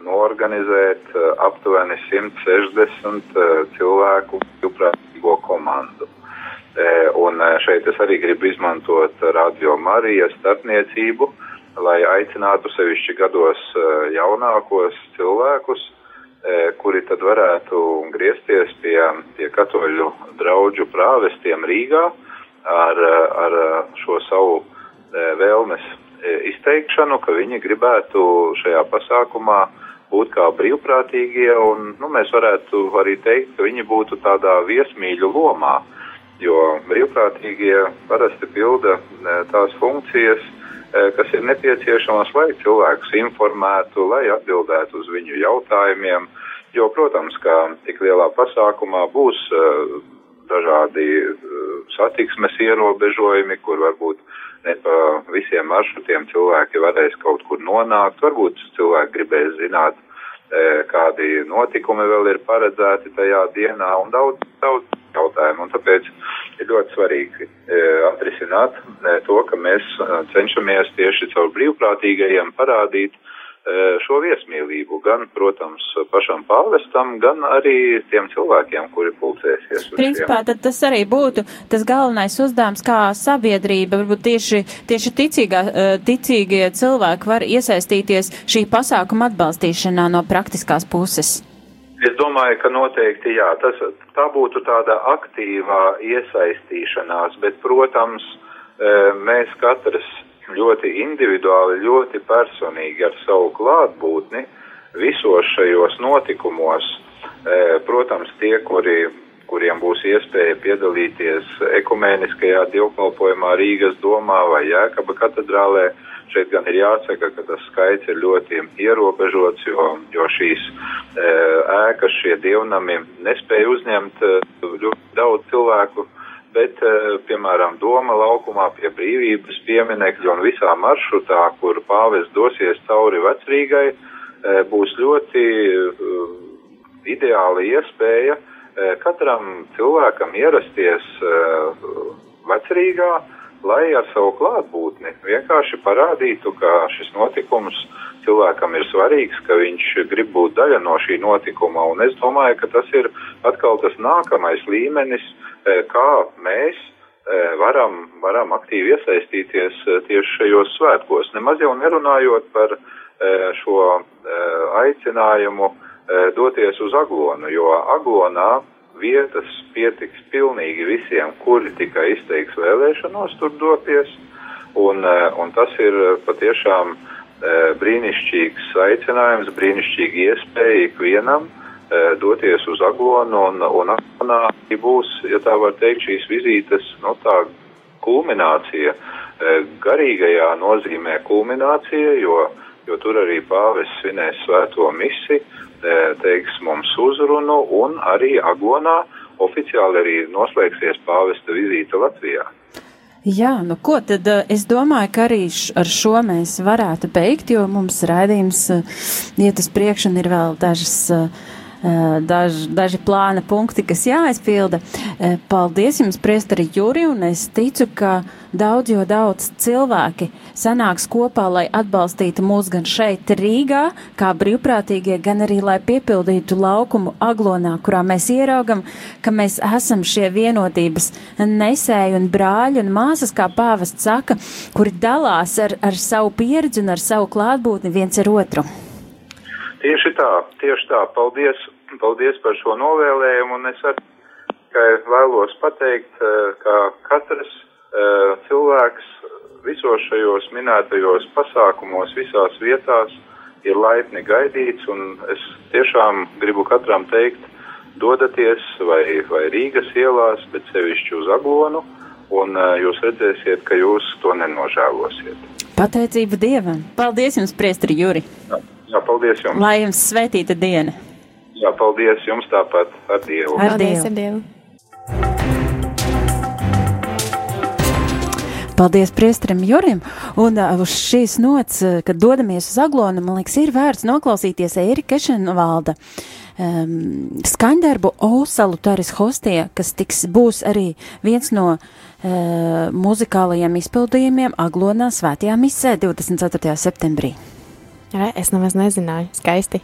norganizēt e, aptuveni 160 e, cilvēku brīvprātīgo komandu. E, un e, šeit es arī gribu izmantot Radio Marijas starpniecību, lai aicinātu sevišķi gados jaunākos cilvēkus, kuri tad varētu griezties pie, pie katoļu draudžu prāvestiem Rīgā ar, ar šo savu vēlmes izteikšanu, ka viņi gribētu šajā pasākumā būt kā brīvprātīgie, un nu, mēs varētu arī teikt, ka viņi būtu tādā viesmīļu lomā, jo brīvprātīgie parasti pilda e, tās funkcijas, e, kas ir nepieciešamas, lai cilvēkus informētu, lai atbildētu uz viņu jautājumiem, jo, protams, ka tik lielā pasākumā būs dažādi satiksmes ierobežojumi, kur varbūt ne pa visiem maršrutiem cilvēki varēs kaut kur nonākt. Varbūt cilvēki gribēs zināt, e, kādi notikumi vēl ir paredzēti tajā dienā un daudz, daudz jautājumu. Un tāpēc ir ļoti svarīgi e, atrisināt e, to, ka mēs cenšamies tieši caur brīvprātīgajiem parādīt, šo viesmīlību gan, protams, pašam pāvestam, gan arī tiem cilvēkiem, kuri pulcēsies. Principā tad tas arī būtu tas galvenais uzdevums, kā sabiedrība, varbūt tieši, tieši ticīgā, eh, ticīgie cilvēki var iesaistīties šī pasākuma atbalstīšanā no praktiskās puses. Es domāju, ka noteikti jā, tas, tā būtu tāda aktīvā iesaistīšanās, bet, protams, eh, mēs katrs ļoti individuāli, ļoti personīgi ar savu klātbūtni visos šajos notikumos. E, protams, tie, kuri, kuriem būs iespēja piedalīties ekumēniskajā dievkalpojumā Rīgas domā vai Jēkaba katedrālē, šeit gan ir jāsaka, ka tas skaits ir ļoti ierobežots, jo, jo šīs e, ēkas, šie dievnami nespēja uzņemt e, ļoti daudz cilvēku bet, eh, piemēram, Doma laukumā pie brīvības pieminekļa un visā maršrutā, kur pāvis dosies cauri vecrīgai, eh, būs ļoti eh, ideāla iespēja katram cilvēkam ierasties vecrīgā, lai ar savu klātbūtni vienkārši parādītu, ka šis notikums cilvēkam ir svarīgs, ka viņš grib būt daļa no šī notikuma. Un es domāju, ka tas ir atkal tas nākamais līmenis, e, kā mēs e, varam, varam aktīvi iesaistīties e, tieši šajos svētkos. Nemaz jau nerunājot par šo aicinājumu doties uz Aglonu, jo Aglonā vietas pietiks pilnīgi visiem, kuri tikai izteiks vēlēšanos tur doties, un, un tas ir patiešām brīnišķīgs aicinājums, brīnišķīga iespēja ikvienam doties uz Aglonu, un, un Aglonā būs, ja tā var teikt, šīs vizītes, nu, tā kulminācija, e, garīgajā nozīmē kulminācija, jo, jo tur arī pāvis svinēs svēto misi, e, teiks mums uzrunu un arī Aglonā oficiāli arī noslēgsies pāvesta vizīte Latvijā. Jā, nu ko tad es domāju, ka arī š, ar šo mēs varētu beigt, jo mums raidījums iet uz priekšu un ir vēl dažas daž, daži plāna punkti, kas jāaizpilda. Paldies jums, priesteri Juri, un es ticu, ka daudz jo daudz cilvēki sanāks kopā, lai atbalstītu mūs gan šeit Rīgā, kā brīvprātīgie, gan arī, lai piepildītu laukumu aglonā, kurā mēs ieraugam, ka mēs esam šie vienotības nesēji un brāļi un māsas, kā pāvests saka, kuri dalās ar, ar savu pieredzi un ar savu klātbūtni viens ar otru. Tieši tā, tieši tā. Paldies, paldies par šo novēlējumu, un es arī vēlos pateikt, eh, ka katrs uh, cilvēks visos šajos minētajos pasākumos, visās vietās ir laipni gaidīts, un es tiešām gribu katram teikt, dodaties vai, vai Rīgas ielās, bet sevišķi uz Aglonu, un uh, jūs redzēsiet, ka jūs to nenožēlosiet. Pateicība Dievam! Paldies jums, priestri Juri! Jā. Jā, paldies jums. Lai jums svētīta diena. Jā, paldies jums tāpat ar Dievu. Ar Paldies ar Dievu. Paldies priesterim Jurim, un uh, uz šīs nots, uh, kad dodamies uz Aglonu, man liekas, ir vērts noklausīties Ērika Ešenvalda um, skaņdarbu Osalu Taris Hostie, kas tiks, būs arī viens no uh, muzikālajiem izpildījumiem Aglonā svētajā misē 24. septembrī. Re, es nemaz nezināju. Skaisti.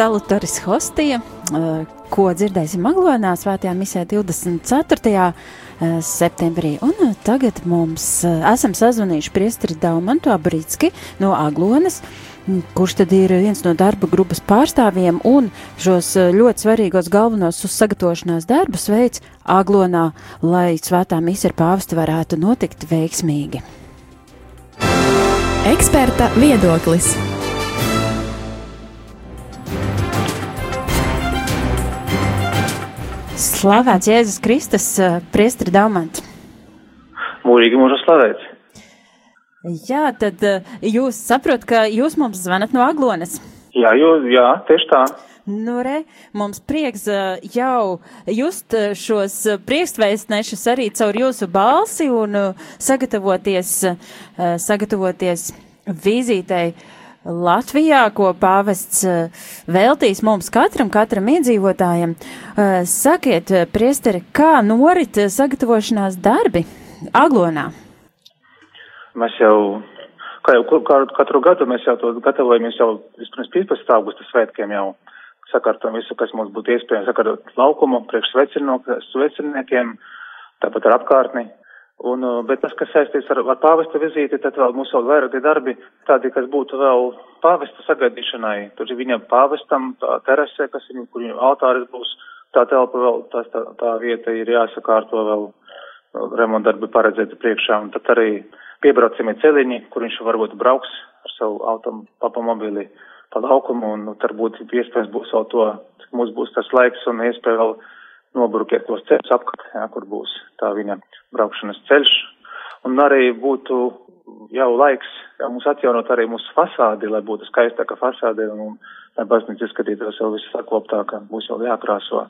Salutaris Hostija. ko dzirdēsim Aglonā svētajā misē 24. septembrī. Un tagad mums esam sazvanījuši priestri Daumantu Abrītski no Aglonas kurš tad ir viens no darba grupas pārstāvjiem un šos ļoti svarīgos galvenos uz sagatavošanās darbus veids Aglonā, lai svētā mise ar pāvestu varētu notikt veiksmīgi. Eksperta viedoklis. Slavēts Jēzus Kristus, priestri Daumants. Mūžīgi mūžu slavēts. Jā, tad jūs saprotat, ka jūs mums zvanat no Aglonas. Jā, jo, jā, tieši tā. Nu, re, mums prieks jau just šos priekstvēstnešus arī caur jūsu balsi un sagatavoties, sagatavoties vizītei Latvijā, ko pāvests veltīs mums katram, katram iedzīvotājam. Sakiet, priesteri, kā norit sagatavošanās darbi Aglonā? Mēs jau, kā jau katru gadu, mēs jau to gatavojamies jau vispirms 15. augusta svētkiem jau sakārtojam visu, kas mums būtu iespējams sakārtot laukumu priekš sveciniekiem, tāpat ar apkārtni. Un, bet tas, kas saistīts ar, ar pāvesta vizīti, tad vēl mums vēl vairāki darbi, tādi, kas būtu vēl pāvesta sagaidīšanai. Tur ir viņa pāvestam, tā terase, kas ir, kur viņa altāris būs, tā telpa vēl, tā, tā, tā vieta ir jāsakārto vēl, remontdarbi paredzēti priekšā. Un tad arī piebraucamie celiņi, kur viņš varbūt brauks ar savu automobili pa laukumu, un nu, tad būtu iespējams būs vēl to, cik mums būs tas laiks un iespēja vēl nobrukiet tos ceļus apkārt, jā, kur būs tā viņa braukšanas ceļš. Un arī būtu jau laiks jā, mums atjaunot arī mūsu fasādi, lai būtu skaistāka fasāde un, un lai baznīca izskatītos jau viss sakloptāka, būs jau jākrāso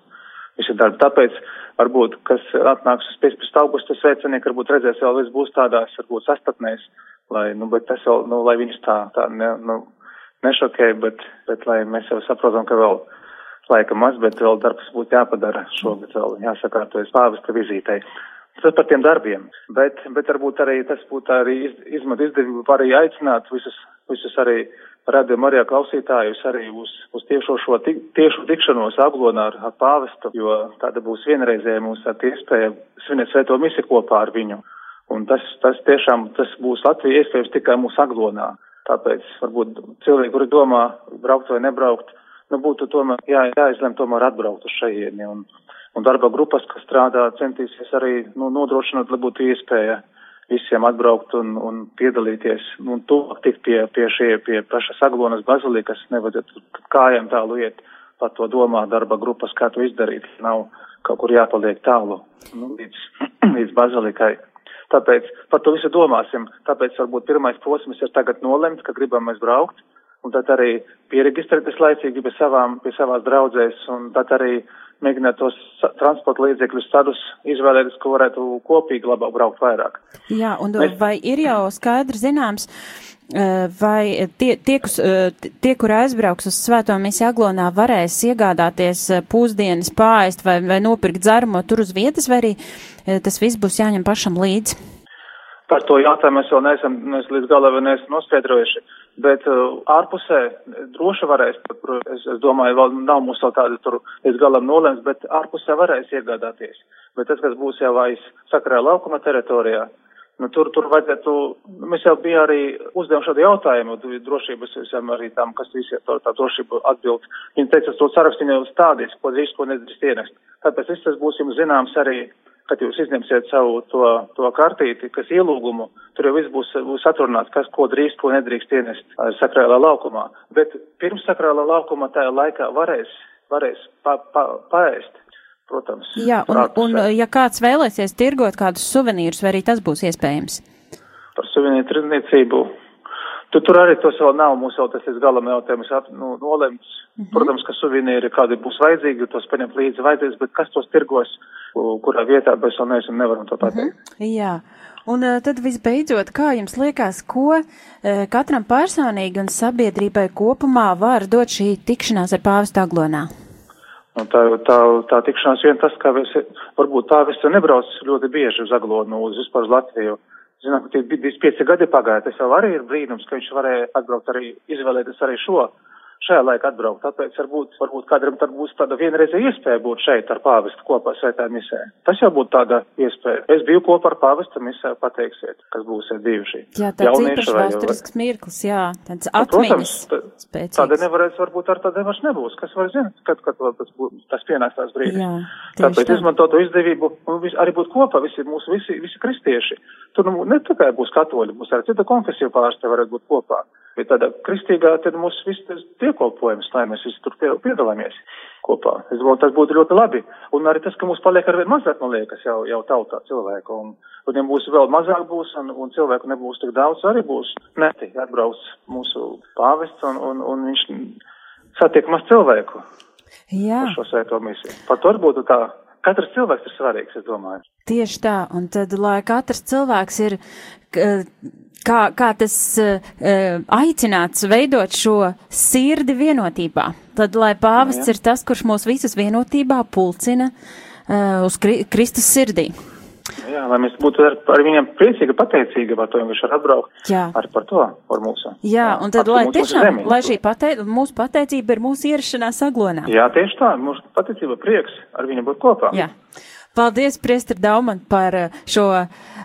visi darbi. Tāpēc varbūt, kas atnāks uz 15. augusta sveicinieki, varbūt redzēs vēl viss būs tādās, varbūt sastatnēs, lai, nu, bet tas jau, nu, lai viņus tā, tā, ne, nu, nešokē, bet, bet lai mēs jau saprotam, ka vēl laika maz, bet vēl darbs būtu jāpadara šogad vēl jāsakārtojas pāvesta vizītei. Tas par tiem darbiem, bet, bet varbūt arī tas būtu arī iz, izmantot izdevību arī aicināt visus, visus arī radījuma arī klausītājus arī uz, uz tiešo šo tik, tiešu tikšanos aglonā ar, ar pāvestu, jo tāda būs vienreizēja ar iespēja svinēt svēto misi kopā ar viņu. Un tas, tas tiešām, tas būs Latvija iespējams tikai mūsu aglonā. Tāpēc varbūt cilvēki, kuri domā braukt vai nebraukt, nu būtu tomēr jā, jāizlem tomēr atbraukt uz šajieni. Un, un darba grupas, kas strādā, centīsies arī nu, nodrošināt, lai būtu iespēja visiem atbraukt un, un piedalīties, un nu, tuvāk tikt pie, pie šie, pie paša Saglonas bazilikas, nevajadzētu kājām tālu iet, par to domā darba grupas, kā to izdarīt, nav kaut kur jāpaliek tālu, nu, līdz, līdz bazilikai. Tāpēc par to visu domāsim. Tāpēc varbūt pirmais posms ir tagad nolemt, ka gribam mēs braukt, un tad arī pieregistrēties laicīgi pie savām, pie savās draudzēs, un tad arī mēģināt tos transporta līdzekļus tādus izvēlēties, ka varētu kopīgi labāk braukt vairāk. Jā, un Mēs... vai ir jau skaidri zināms, vai tie, tie, kus, tie, kur aizbrauks uz Svēto misiju Aglonā, varēs iegādāties pūzdienas pāriest vai, vai nopirkt dzeramo tur uz vietas, vai arī tas viss būs jāņem pašam līdzi? Par to jautājumu mēs vēl neesam, mēs līdz galam vēl neesam noskaidrojuši, bet uh, ārpusē droši varēs, es, es domāju, vēl nav mums vēl tādi tur līdz galam nolēms, bet ārpusē varēs iegādāties. Bet tas, kas būs jau aiz sakarā laukuma teritorijā, nu tur, tur vajadzētu, mēs jau bija arī uzdevuši šādu jautājumu, drošības visam arī tam, kas visi to tā drošību atbild. Viņi teica, to sarakstu jau stādīs, ko drīz, ko nedrīkst ienest. Tāpēc viss tas būs jums zināms arī kad jūs izņemsiet savu to, to kartīti, kas ielūgumu, tur jau viss būs, būs atrunāts, kas ko drīkst, ko nedrīkst ienest sakrālā laukumā. Bet pirms sakrālā laukuma tajā laikā varēs, varēs pa, pa, paēst. Protams. Jā, un, un ja kāds vēlēsies tirgot kādus suvenīrus, vai arī tas būs iespējams? Par suvenīru tirdzniecību Tu, tur arī tos vēl nav, mums vēl tas ir galam jautājums nu, nolemts. Mm -hmm. Protams, ka suvenīri kādi būs vajadzīgi, tos paņemt līdzi vajadzīgs, bet kas tos tirgos, kurā vietā mēs vēl neesam, nevaram to pateikt. Mm -hmm. Jā. Un uh, tad visbeidzot, kā jums liekas, ko uh, katram personīgi un sabiedrībai kopumā var dot šī tikšanās ar pāvestu aglonā? Un tā, tā, tā tikšanās vien tas, ka mēs, varbūt tā visi nebrauc ļoti bieži uz aglonu, uz vispār uz Latviju. Zinām, ka tie 25 gadi pagāja, tas jau arī ir brīnums, ka viņš varēja atbraukt arī, izvēlēties arī šo šajā laikā atbraukt. Tāpēc varbūt, varbūt kādam tad būs tāda vienreizē iespēja būt šeit ar pāvestu kopā svētā misē. Tas jau būtu tāda iespēja. Es biju kopā ar pāvestu misē, pateiksiet, kas būsiet bijuši. Jā, tāds īpašs vēsturisks mirklis, jā, tāds Nu, atmiņas Protams, tāda nevarēs, varbūt ar tādu nevaš nebūs. Kas var zināt, kad, kad tas, būs, tas pienāks tās brīdis. Jā, Tāpēc tā. izmantot to izdevību un vis, arī būt kopā, visi mūsu, visi, visi kristieši. Tur nu, ne tikai būs katoļi, būs arī cita konfesija pārstāvja varētu būt kopā. Bet tāda kristīgā, tad mūs viss tas dievkalpojums, lai mēs visi tur pie- piedalāmies kopā. Es domāju, tas būtu ļoti labi. Un arī tas, ka mums paliek ar vien mazāk, man liekas, jau, jau tautā cilvēku. Un, un ja mūsu vēl mazāk būs un, un cilvēku nebūs tik daudz, arī būs neti atbrauc mūsu pāvests un, un, un viņš satiek maz cilvēku Jā. uz šo svēto misiju. Par to arī būtu tā, katrs cilvēks ir svarīgs, es domāju. Tieši tā, un tad, lai katrs cilvēks ir, kā, kā tas uh, aicināts veidot šo sirdi vienotībā, tad, lai pāvests Jā. ir tas, kurš mūs visus vienotībā pulcina uh, uz kri Kristus sirdī. Jā, lai mēs būtu ar, ar viņiem priecīgi, pateicīgi par to, ka viņš var atbraukt Jā. arī par to, par mūsu. Jā, un tad, lai tiešām, zemi. lai šī pate mūsu pateicība ir mūsu ierašanās aglonā. Jā, tieši tā, mūsu pateicība prieks ar viņu būt kopā. Jā. Paldies, Priester Dauman, par eh, šo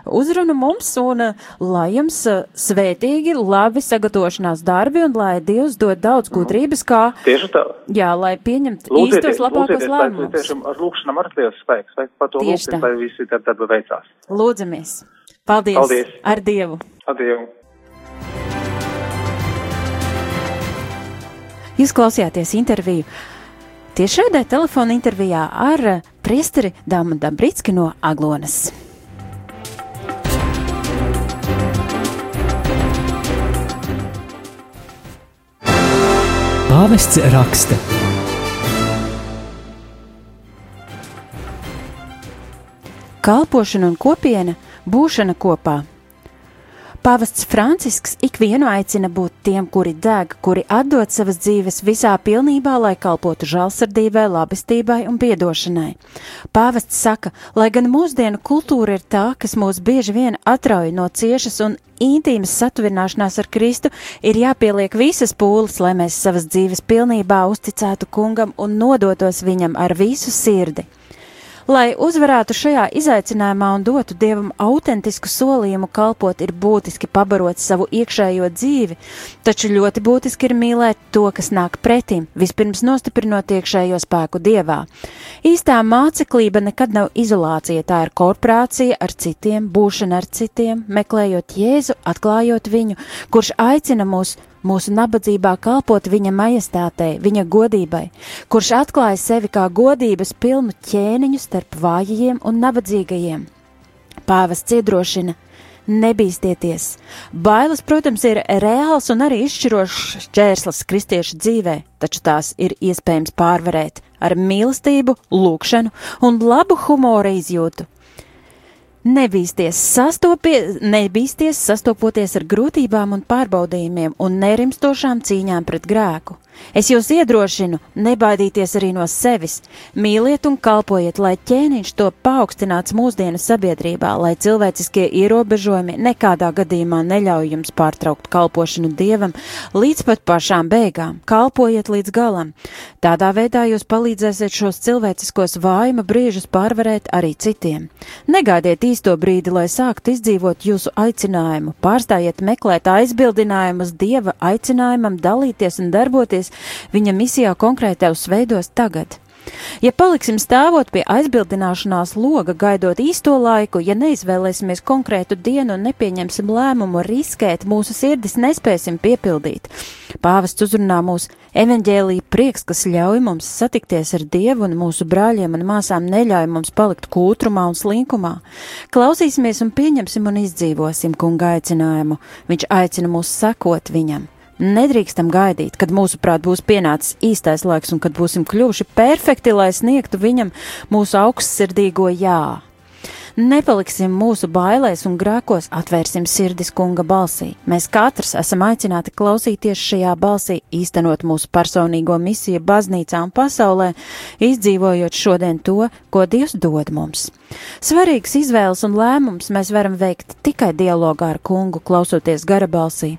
uzrunu mums, un eh, lai jums eh, svētīgi, labi sagatavošanās darbi, un lai Dievs dod daudz gudrības, kā, Tieši tā. jā, lai pieņemt Lūdzieties, īstos labākos lēmumus. tiešām ar lūkšanām ar liels spēks, vai par to tā. lai visi tad darba veicās. Lūdzamies! Paldies! Paldies. Ar Dievu! Adievu! Jūs klausījāties interviju tiešraidē telefona intervijā ar eh, priesteri Dāmu Dabritski no Aglonas. Pāvests raksta. kalpošana un kopiena, būšana kopā. Pāvests Francisks ikvienu aicina būt tiem, kuri deg, kuri atdod savas dzīves visā pilnībā, lai kalpotu žēlsirdībai, labestībai un piedošanai. Pāvests saka, lai gan mūsdienu kultūra ir tā, kas mūs bieži vien atrauj no ciešas un intīmas satuvināšanās ar Kristu, ir jāpieliek visas pūles, lai mēs savas dzīves pilnībā uzticētu kungam un nodotos viņam ar visu sirdi. Lai uzvarētu šajā izaicinājumā un dotu dievam autentisku solījumu kalpot, ir būtiski pabarot savu iekšējo dzīvi, taču ļoti būtiski ir mīlēt to, kas nāk pretim, vispirms nostiprinot iekšējo spēku dievā. Īstā māceklība nekad nav izolācija, tā ir korporācija ar citiem, būšana ar citiem, meklējot Jēzu, atklājot viņu, kurš aicina mūs mūsu nabadzībā kalpot viņa majestātei, viņa godībai, kurš atklāja sevi kā godības pilnu ķēniņu starp vājajiem un nabadzīgajiem. Pāvests iedrošina. Nebīsties! Bailes, protams, ir reāls un arī izšķirošs čērslis kristiešu dzīvē, taču tās ir iespējams pārvarēt ar mīlestību, lūgšanu un labu humora izjūtu. Nebīsties, sastopie, nebīsties sastopoties ar grūtībām un pārbaudījumiem un nerimstošām cīņām pret grēku. Es jūs iedrošinu nebaidīties arī no sevis, mīliet un kalpojiet, lai ķēniņš to paaugstināts mūsdienu sabiedrībā, lai cilvēciskie ierobežojumi nekādā gadījumā neļauj jums pārtraukt kalpošanu dievam līdz pat pašām beigām. Kalpojiet līdz galam. Tādā veidā jūs palīdzēsiet šos cilvēciskos vājuma brīžus pārvarēt arī citiem. Negaidiet īsto brīdi, lai sāktu izdzīvot jūsu aicinājumu, pārstājiet meklēt aizbildinājumus dieva aicinājumam dalīties un darboties viņa misijā konkrētos veidos tagad. Ja paliksim stāvot pie aizbildināšanās loga, gaidot īsto laiku, ja neizvēlēsimies konkrētu dienu un nepieņemsim lēmumu riskēt, mūsu sirdis nespēsim piepildīt. Pāvests uzrunā mūs evaņģēlī prieks, kas ļauj mums satikties ar Dievu un mūsu brāļiem un māsām neļauj mums palikt kūtrumā un slinkumā. Klausīsimies un pieņemsim un izdzīvosim kunga aicinājumu. Viņš aicina mūs sekot viņam. Nedrīkstam gaidīt, kad mūsuprāt būs pienācis īstais laiks un kad būsim kļuvuši perfekti, lai sniegtu viņam mūsu augstsirdīgo jā. Nepaliksim mūsu bailēs un grēkos, atvērsim sirdis kunga balsī. Mēs katrs esam aicināti klausīties šajā balsī, īstenot mūsu personīgo misiju baznīcā un pasaulē, izdzīvojot šodien to, ko Dievs dod mums. Svarīgas izvēles un lēmums mēs varam veikt tikai dialogā ar kungu, klausoties gara balsī.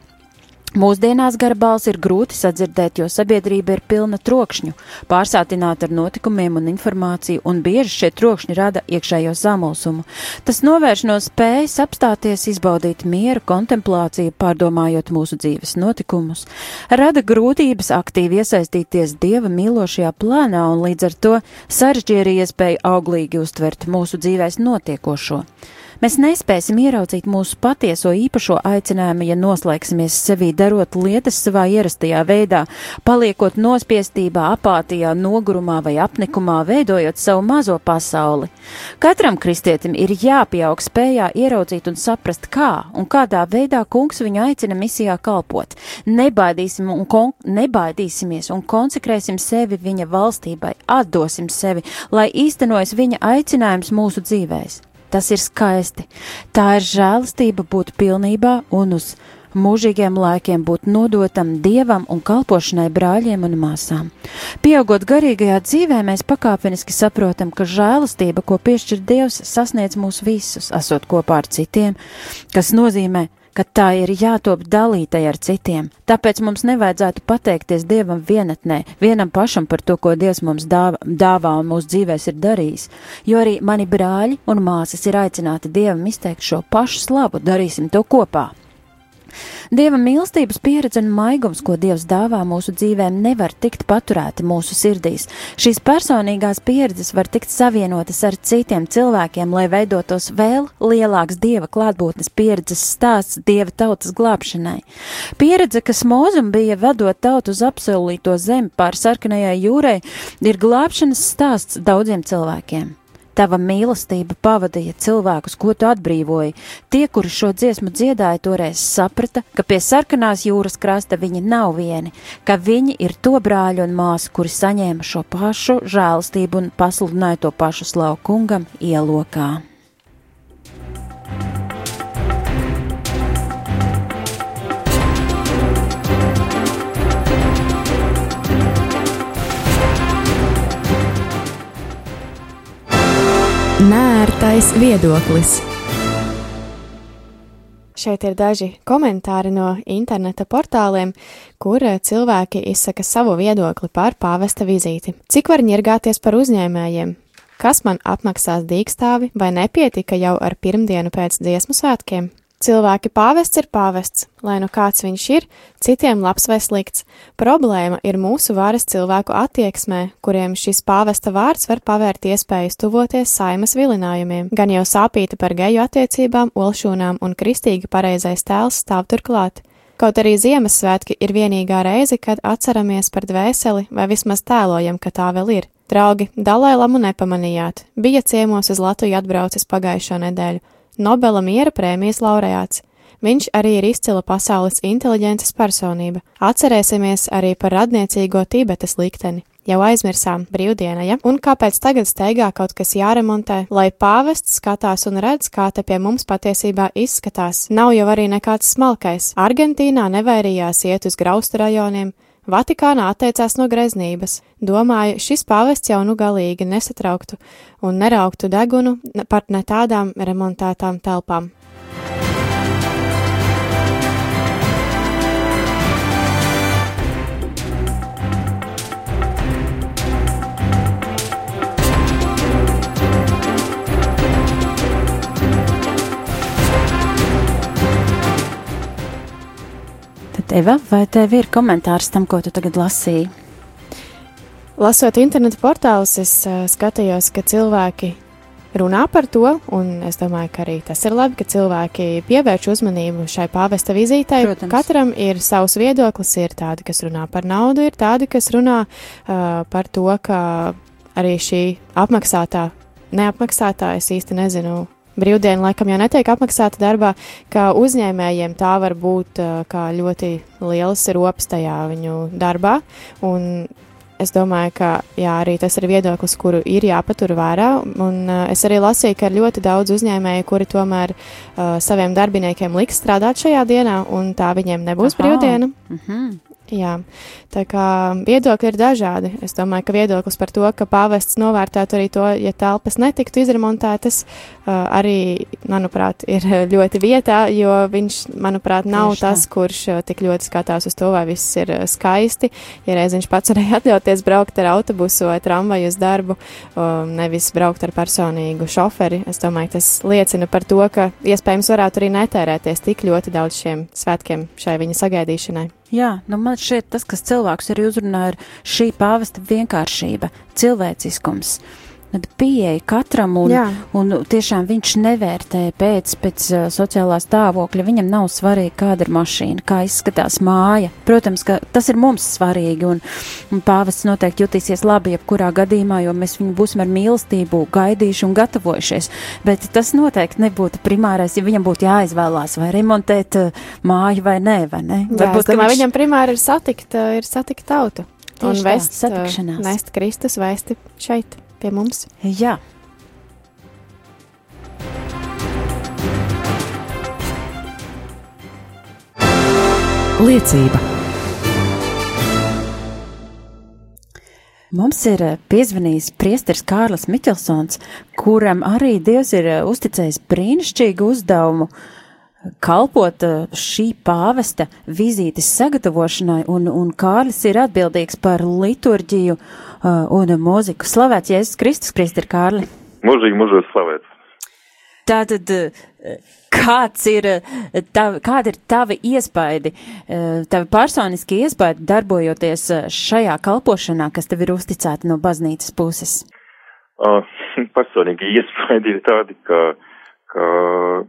Mūsdienās gara balss ir grūti sadzirdēt, jo sabiedrība ir pilna trokšņu, pārsātināta ar notikumiem un informāciju, un bieži šie trokšņi rada iekšējo samulsumu. Tas novērš no spējas apstāties, izbaudīt mieru, kontemplāciju, pārdomājot mūsu dzīves notikumus, rada grūtības aktīvi iesaistīties dieva mīlošajā plānā un līdz ar to sarežģīja iespēju auglīgi uztvert mūsu dzīvēs notiekošo. Mēs nespēsim ieraudzīt mūsu patieso īpašo aicinājumu, ja noslēgsimies sevī, darot lietas savā ierastajā veidā, paliekot nospiestībā, apātijā, nogurumā vai apnikumā, veidojot savu mazo pasauli. Katram kristietim ir jāpieaug spējā ieraudzīt un saprast, kā un kādā veidā kungs viņu aicina misijā kalpot. Nebaidīsim un kon nebaidīsimies un konsekrēsim sevi viņa valstībai, atdosim sevi, lai īstenojas viņa aicinājums mūsu dzīvēs. Tas ir skaisti. Tā ir žēlastība būt pilnībā un uz mūžīgiem laikiem būt nodotam dievam un kalpošanai brāļiem un māsām. Pieaugot garīgajā dzīvē, mēs pakāpeniski saprotam, ka žēlastība, ko piešķir Dievs, sasniedz mūs visus, esot kopā ar citiem, kas nozīmē, ka tā ir jātop dalītai ar citiem. Tāpēc mums nevajadzētu pateikties Dievam vienatnē, vienam pašam par to, ko Dievs mums dāvā, dāvā un mūsu dzīvēs ir darījis, jo arī mani brāļi un māsas ir aicināti Dievam izteikt šo pašu slavu, darīsim to kopā. Dieva mīlestības pieredze un maigums, ko Dievs dāvā mūsu dzīvēm, nevar tikt paturēti mūsu sirdīs. Šīs personīgās pieredzes var tikt savienotas ar citiem cilvēkiem, lai veidotos vēl lielāks Dieva klātbūtnes pieredzes stāsts Dieva tautas glābšanai. Pieredze, kas mūzum bija vadot tautu uz apsolīto zemi pār sarkanajai jūrai, ir glābšanas stāsts daudziem cilvēkiem. Tava mīlestība pavadīja cilvēkus, ko tu atbrīvoji. Tie, kuri šo dziesmu dziedāja, toreiz saprata, ka pie sarkanās jūras krasta viņi nav vieni, ka viņi ir to brāļu un māsu, kuri saņēma šo pašu žēlastību un pasludināja to pašu slavu kungam ielokā. Nērtais viedoklis. Šeit ir daži komentāri no interneta portāliem, kur cilvēki izsaka savu viedokli par pāvesta vizīti. Cik var ņirgāties par uzņēmējiem? Kas man apmaksās dīkstāvi vai nepietika jau ar pirmdienu pēc dziesmu svētkiem? Cilvēki pāvests ir pāvests, lai nu kāds viņš ir, citiem labs vai slikts. Problēma ir mūsu varas cilvēku attieksmē, kuriem šis pāvesta vārds var pavērt iespējas tuvoties saimas vilinājumiem. Gan jau sāpīta par geju attiecībām, olšūnām un kristīgi pareizais tēls stāv turklāt. Kaut arī Ziemassvētki ir vienīgā reize, kad atceramies par dvēseli vai vismaz tēlojam, ka tā vēl ir. Draugi, Dalai Lamu nepamanījāt, bija ciemos uz Latviju atbraucis pagājušo nedēļu. Nobela miera prēmijas laureāts. Viņš arī ir izcila pasaules inteliģences personība. Atcerēsimies arī par radniecīgo Tibetas likteni. Jau aizmirsām brīvdiena, ja? Un kāpēc tagad steigā kaut kas jāremontē, lai pāvests skatās un redz, kā te pie mums patiesībā izskatās? Nav jau arī nekāds smalkais. Argentīnā nevairījās iet uz graustu rajoniem, Vatikānā atteicās no greznības. Domāju, šis pāvests jau nu galīgi nesatrauktu un nerauktu degunu par ne tādām remontētām telpām. Eva, vai tev ir komentārs tam, ko tu tagad lasīji? Lasot internetu portālus, es uh, skatījos, ka cilvēki runā par to, un es domāju, ka arī tas ir labi, ka cilvēki pievērš uzmanību šai pāvesta vizītei. Protams. Katram ir savs viedoklis, ir tādi, kas runā par naudu, ir tādi, kas runā uh, par to, ka arī šī apmaksātā, neapmaksātā, es īsti nezinu, brīvdiena laikam jau netiek apmaksāta darbā, ka uzņēmējiem tā var būt kā ļoti liels rops tajā viņu darbā. Un es domāju, ka jā, arī tas ir viedoklis, kuru ir jāpatur vērā. Un es arī lasīju, ka ir ļoti daudz uzņēmēju, kuri tomēr uh, saviem darbiniekiem liks strādāt šajā dienā, un tā viņiem nebūs Aha. brīvdiena. -hmm. Jā, tā kā viedokļi ir dažādi. Es domāju, ka viedoklis par to, ka pāvests novērtētu arī to, ja telpas netiktu izremontētas, arī, manuprāt, ir ļoti vietā, jo viņš, manuprāt, nav Tieši tas, tā. kurš tik ļoti skatās uz to, vai viss ir skaisti. Ja reiz viņš pats varēja atļauties braukt ar autobusu vai tramvaju uz darbu, nevis braukt ar personīgu šoferi, es domāju, tas liecina par to, ka iespējams varētu arī netērēties tik ļoti daudz šiem svētkiem šai viņa sagaidīšanai. Jā, nu man šķiet tas, kas cilvēks arī uzrunā, ir šī pāvesta vienkāršība, cilvēciskums. Uh, pieeja katram, un, Jā. un tiešām viņš nevērtē pēc, pēc sociālā stāvokļa. Viņam nav svarīgi, kāda ir mašīna, kā izskatās māja. Protams, ka tas ir mums svarīgi, un, un pāvests noteikti jutīsies labi jebkurā gadījumā, jo mēs viņu būsim ar mīlestību gaidījuši un gatavojušies. Bet tas noteikti nebūtu primārais, ja viņam būtu jāizvēlās vai remontēt māju vai nē, vai ne? Jā, Varbūt, domāju, viņš... viņam primāri ir satikt, ir satikt tautu. Tieši un vest, tā, satikšanās. Nest Kristus vēsti šeit pie mums? Jā. Liecība. Mums ir eh, piezvanījis priesteris Kārlis Miķelsons, kuram arī Dievs ir eh, uzticējis brīnišķīgu uzdevumu kalpot eh, šī pāvesta vizītes sagatavošanai, un, un Kārlis ir atbildīgs par liturģiju uh, un mūziku. Slavēts Jēzus Kristus, Priesteri Kārli! Mūžīgi mūžos slavēts! Tātad, kāds ir, tav, kāda ir tavi iespaidi, tavi personiski iespaidi darbojoties šajā kalpošanā, kas tev ir uzticēta no baznīcas puses? Uh, personīgi iespaidi ir tādi, ka ka,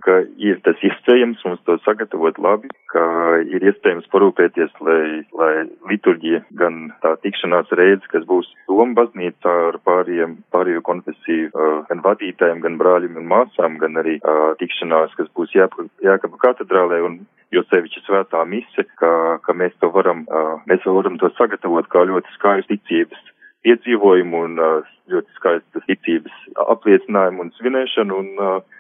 ka ir tas iespējams mums to sagatavot labi, ka ir iespējams parūpēties, lai, lai liturģija gan tā tikšanās reize, kas būs Doma baznīcā ar pāriem, pārējo konfesiju, gan vadītājiem, gan brāļiem un māsām, gan arī tikšanās, kas būs Jākaba katedrālē un jo sevišķi svētā mise, ka, ka mēs to varam, mēs varam to sagatavot kā ļoti skaistu ticības piedzīvojumu un ļoti skaistu ticības apliecinājumu un svinēšanu un uh,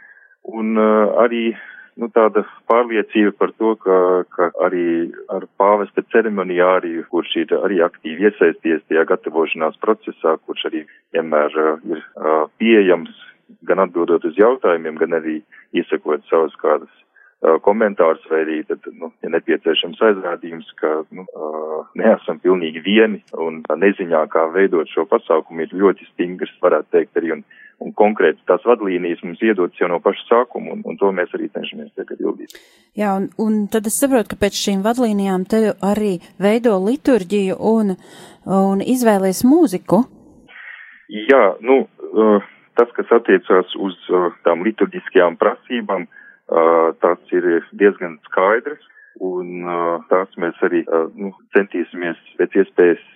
Un uh, arī nu, tāda pārliecība par to, ka, ka arī ar pāvesta ceremonijāriju, kurš ir arī aktīvi iesaisties tajā gatavošanās procesā, kurš arī vienmēr uh, ir uh, pieejams, gan atbildot uz jautājumiem, gan arī iesakot savus kādas uh, komentārus vai arī, tad, nu, ja nepieciešams aizrādījums, ka, nu, uh, neesam pilnīgi vieni un neziņā, kā veidot šo pasākumu, ir ļoti stingrs, varētu teikt arī, un un konkrēti tās vadlīnijas mums iedotas jau no paša sākuma, un, un to mēs arī cenšamies tagad ildīt. Jā, un, un tad es saprotu, ka pēc šīm vadlīnijām te arī veido liturģiju un, un izvēlēs mūziku. Jā, nu, tas, kas attiecās uz tām liturģiskajām prasībām, tās ir diezgan skaidrs, un tās mēs arī nu, centīsimies pēc iespējas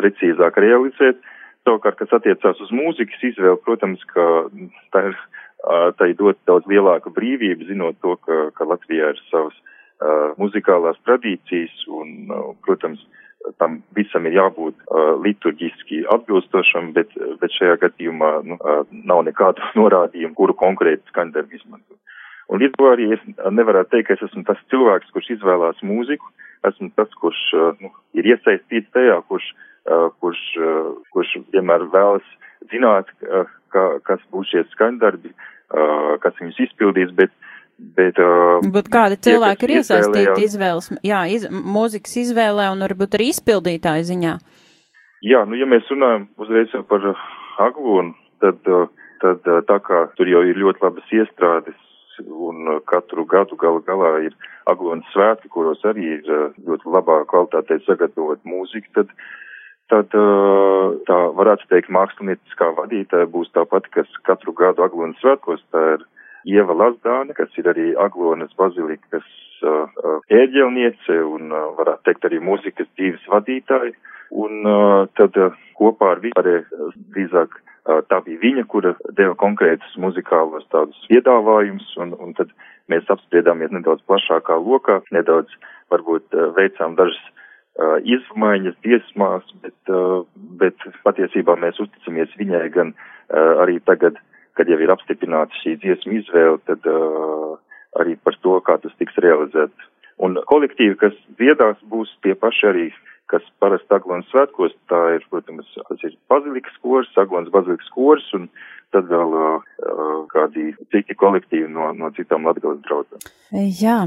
precīzāk realizēt. Savukārt, kas attiecās uz mūzikas izvēli, protams, ka tā ir, tā ir dot daudz lielāka brīvība, zinot to, ka, ka Latvijā ir savas uh, muzikālās tradīcijas un, uh, protams, tam visam ir jābūt uh, liturģiski atbilstošam, bet, bet šajā gadījumā nu, uh, nav nekādu norādījumu, kuru konkrēti skaņdarbu izmantot. Un līdz to arī es nevarētu teikt, ka es esmu tas cilvēks, kurš izvēlās mūziku, esmu tas, kurš uh, nu, ir iesaistīts tajā, kurš Uh, kurš, uh, kurš vienmēr vēlas zināt, uh, ka, kas būs šie skaņdarbi, kas viņus izpildīs, bet Bet, uh, bet kādi cilvēki ir iesaistīti izvēles, jā, iz, mūzikas izvēlē un varbūt arī izpildītāju ziņā? Jā, nu, ja mēs runājam uzreiz par Aglonu, tad, tad tā kā tur jau ir ļoti labas iestrādes un katru gadu gala galā ir Aglonas svētki, kuros arī ir ļoti labā kvalitātē sagatavot mūziku, tad uh, tad tā varētu teikt mākslinieckā vadītāja būs tā pati, kas katru gadu Aglonas svētkos, tā ir Ieva Lazdāne, kas ir arī Aglonas bazilikas ērģelniece un varētu teikt arī mūzikas dzīves vadītāja. Un tad kopā ar arī drīzāk tā bija viņa, kura deva konkrētus muzikālos tādus piedāvājumus, un, un tad mēs apspriedāmies nedaudz plašākā lokā, nedaudz varbūt veicām dažas uh, izmaiņas dziesmās, bet, uh, bet patiesībā mēs uzticamies viņai gan uh, arī tagad, kad jau ir apstiprināta šī dziesma izvēle, tad uh, arī par to, kā tas tiks realizēts. Un kolektīvi, kas dziedās, būs tie paši arī, kas parasti Aglonas svētkos, tā ir, protams, tas ir bazilikas kors, Aglonas bazilikas kors, un tad vēl uh, kādi citi kolektīvi no, no citām Latgales draudzēm. Jā.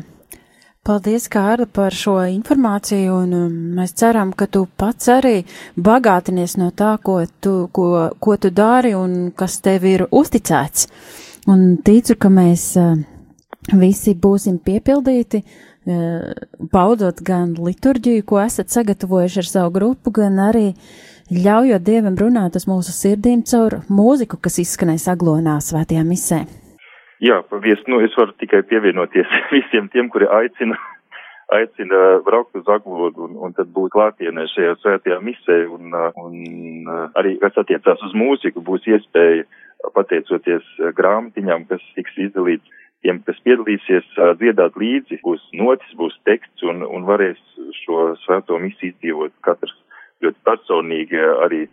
Paldies, Kārli, par šo informāciju, un um, mēs ceram, ka tu pats arī bagātinies no tā, ko tu, ko, ko tu dari un kas tev ir uzticēts. Un ticu, ka mēs uh, visi būsim piepildīti, uh, baudot gan liturģiju, ko esat sagatavojuši ar savu grupu, gan arī ļaujot Dievam runāt uz mūsu sirdīm caur mūziku, kas izskanēs aglonā svētajā misē. Jā, paldies. Nu, es varu tikai pievienoties visiem tiem, kuri aicina, aicina braukt uz Aglodu un, un tad būt klātienē šajā svētajā misē. Un, un arī, kas attiecās uz mūziku, būs iespēja, pateicoties grāmatiņām, kas tiks izdalīts, tiem, kas piedalīsies, dziedāt līdzi, būs notis, būs teksts un, un varēs šo svēto misiju izdzīvot katrs ļoti personīgi arī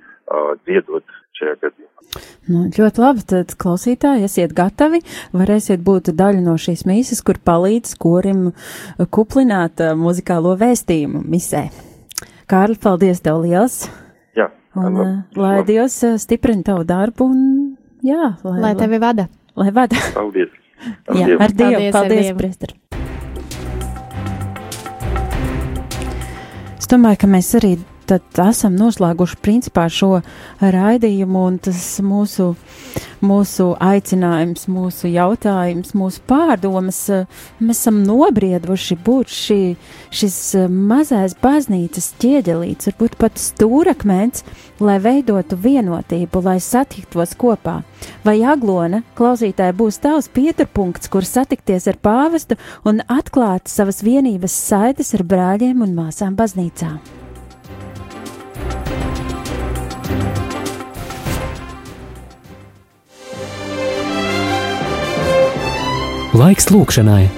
dziedot šajā gadījumā. Nu, ļoti labi, tad klausītāji, esiet gatavi, varēsiet būt daļa no šīs mīsas, kur palīdz korim kuplināt uh, muzikālo vēstījumu misē. Kārli, paldies tev liels! Jā. Un uh, lai Dievs uh, stiprina tavu darbu un jā, lai, Lai tevi vada. Lai vada. Paldies! Jā, ar Dievu, Paldies, paldies, Dievu. priester. Es domāju, ka mēs arī tad esam noslēguši principā šo raidījumu, un tas mūsu, mūsu aicinājums, mūsu jautājums, mūsu pārdomas, eh, mēs esam nobrieduši būt šī, šis eh, mazais baznīcas ķieģelīts, varbūt pat stūrakmens, lai veidotu vienotību, lai satiktos kopā. Vai aglona klausītāji būs tavs pieturpunkts, kur satikties ar pāvestu un atklāt savas vienības saites ar brāļiem un māsām baznīcā? Laiks lūkšanai.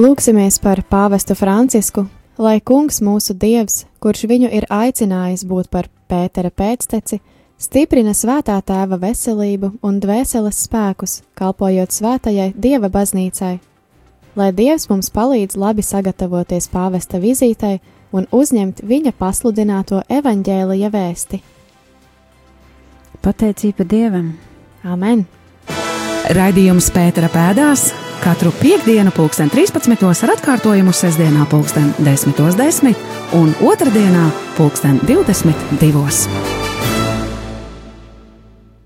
Lūksimies par pāvestu Francisku, lai kungs mūsu dievs, kurš viņu ir aicinājis būt par Pētera pēcteci, stiprina svētā tēva veselību un dvēseles spēkus, kalpojot svētajai dieva baznīcai. Lai dievs mums palīdz labi sagatavoties pāvesta vizītei un uzņemt viņa pasludināto evaņģēlija vēsti. Pateicība Dievam! Amen! Raidījums Pētera pēdās katru piekdienu, pulksten 13. ar atkārtojumu sestdienā, pulksten 10.10 un otrdienā, pulksten 22.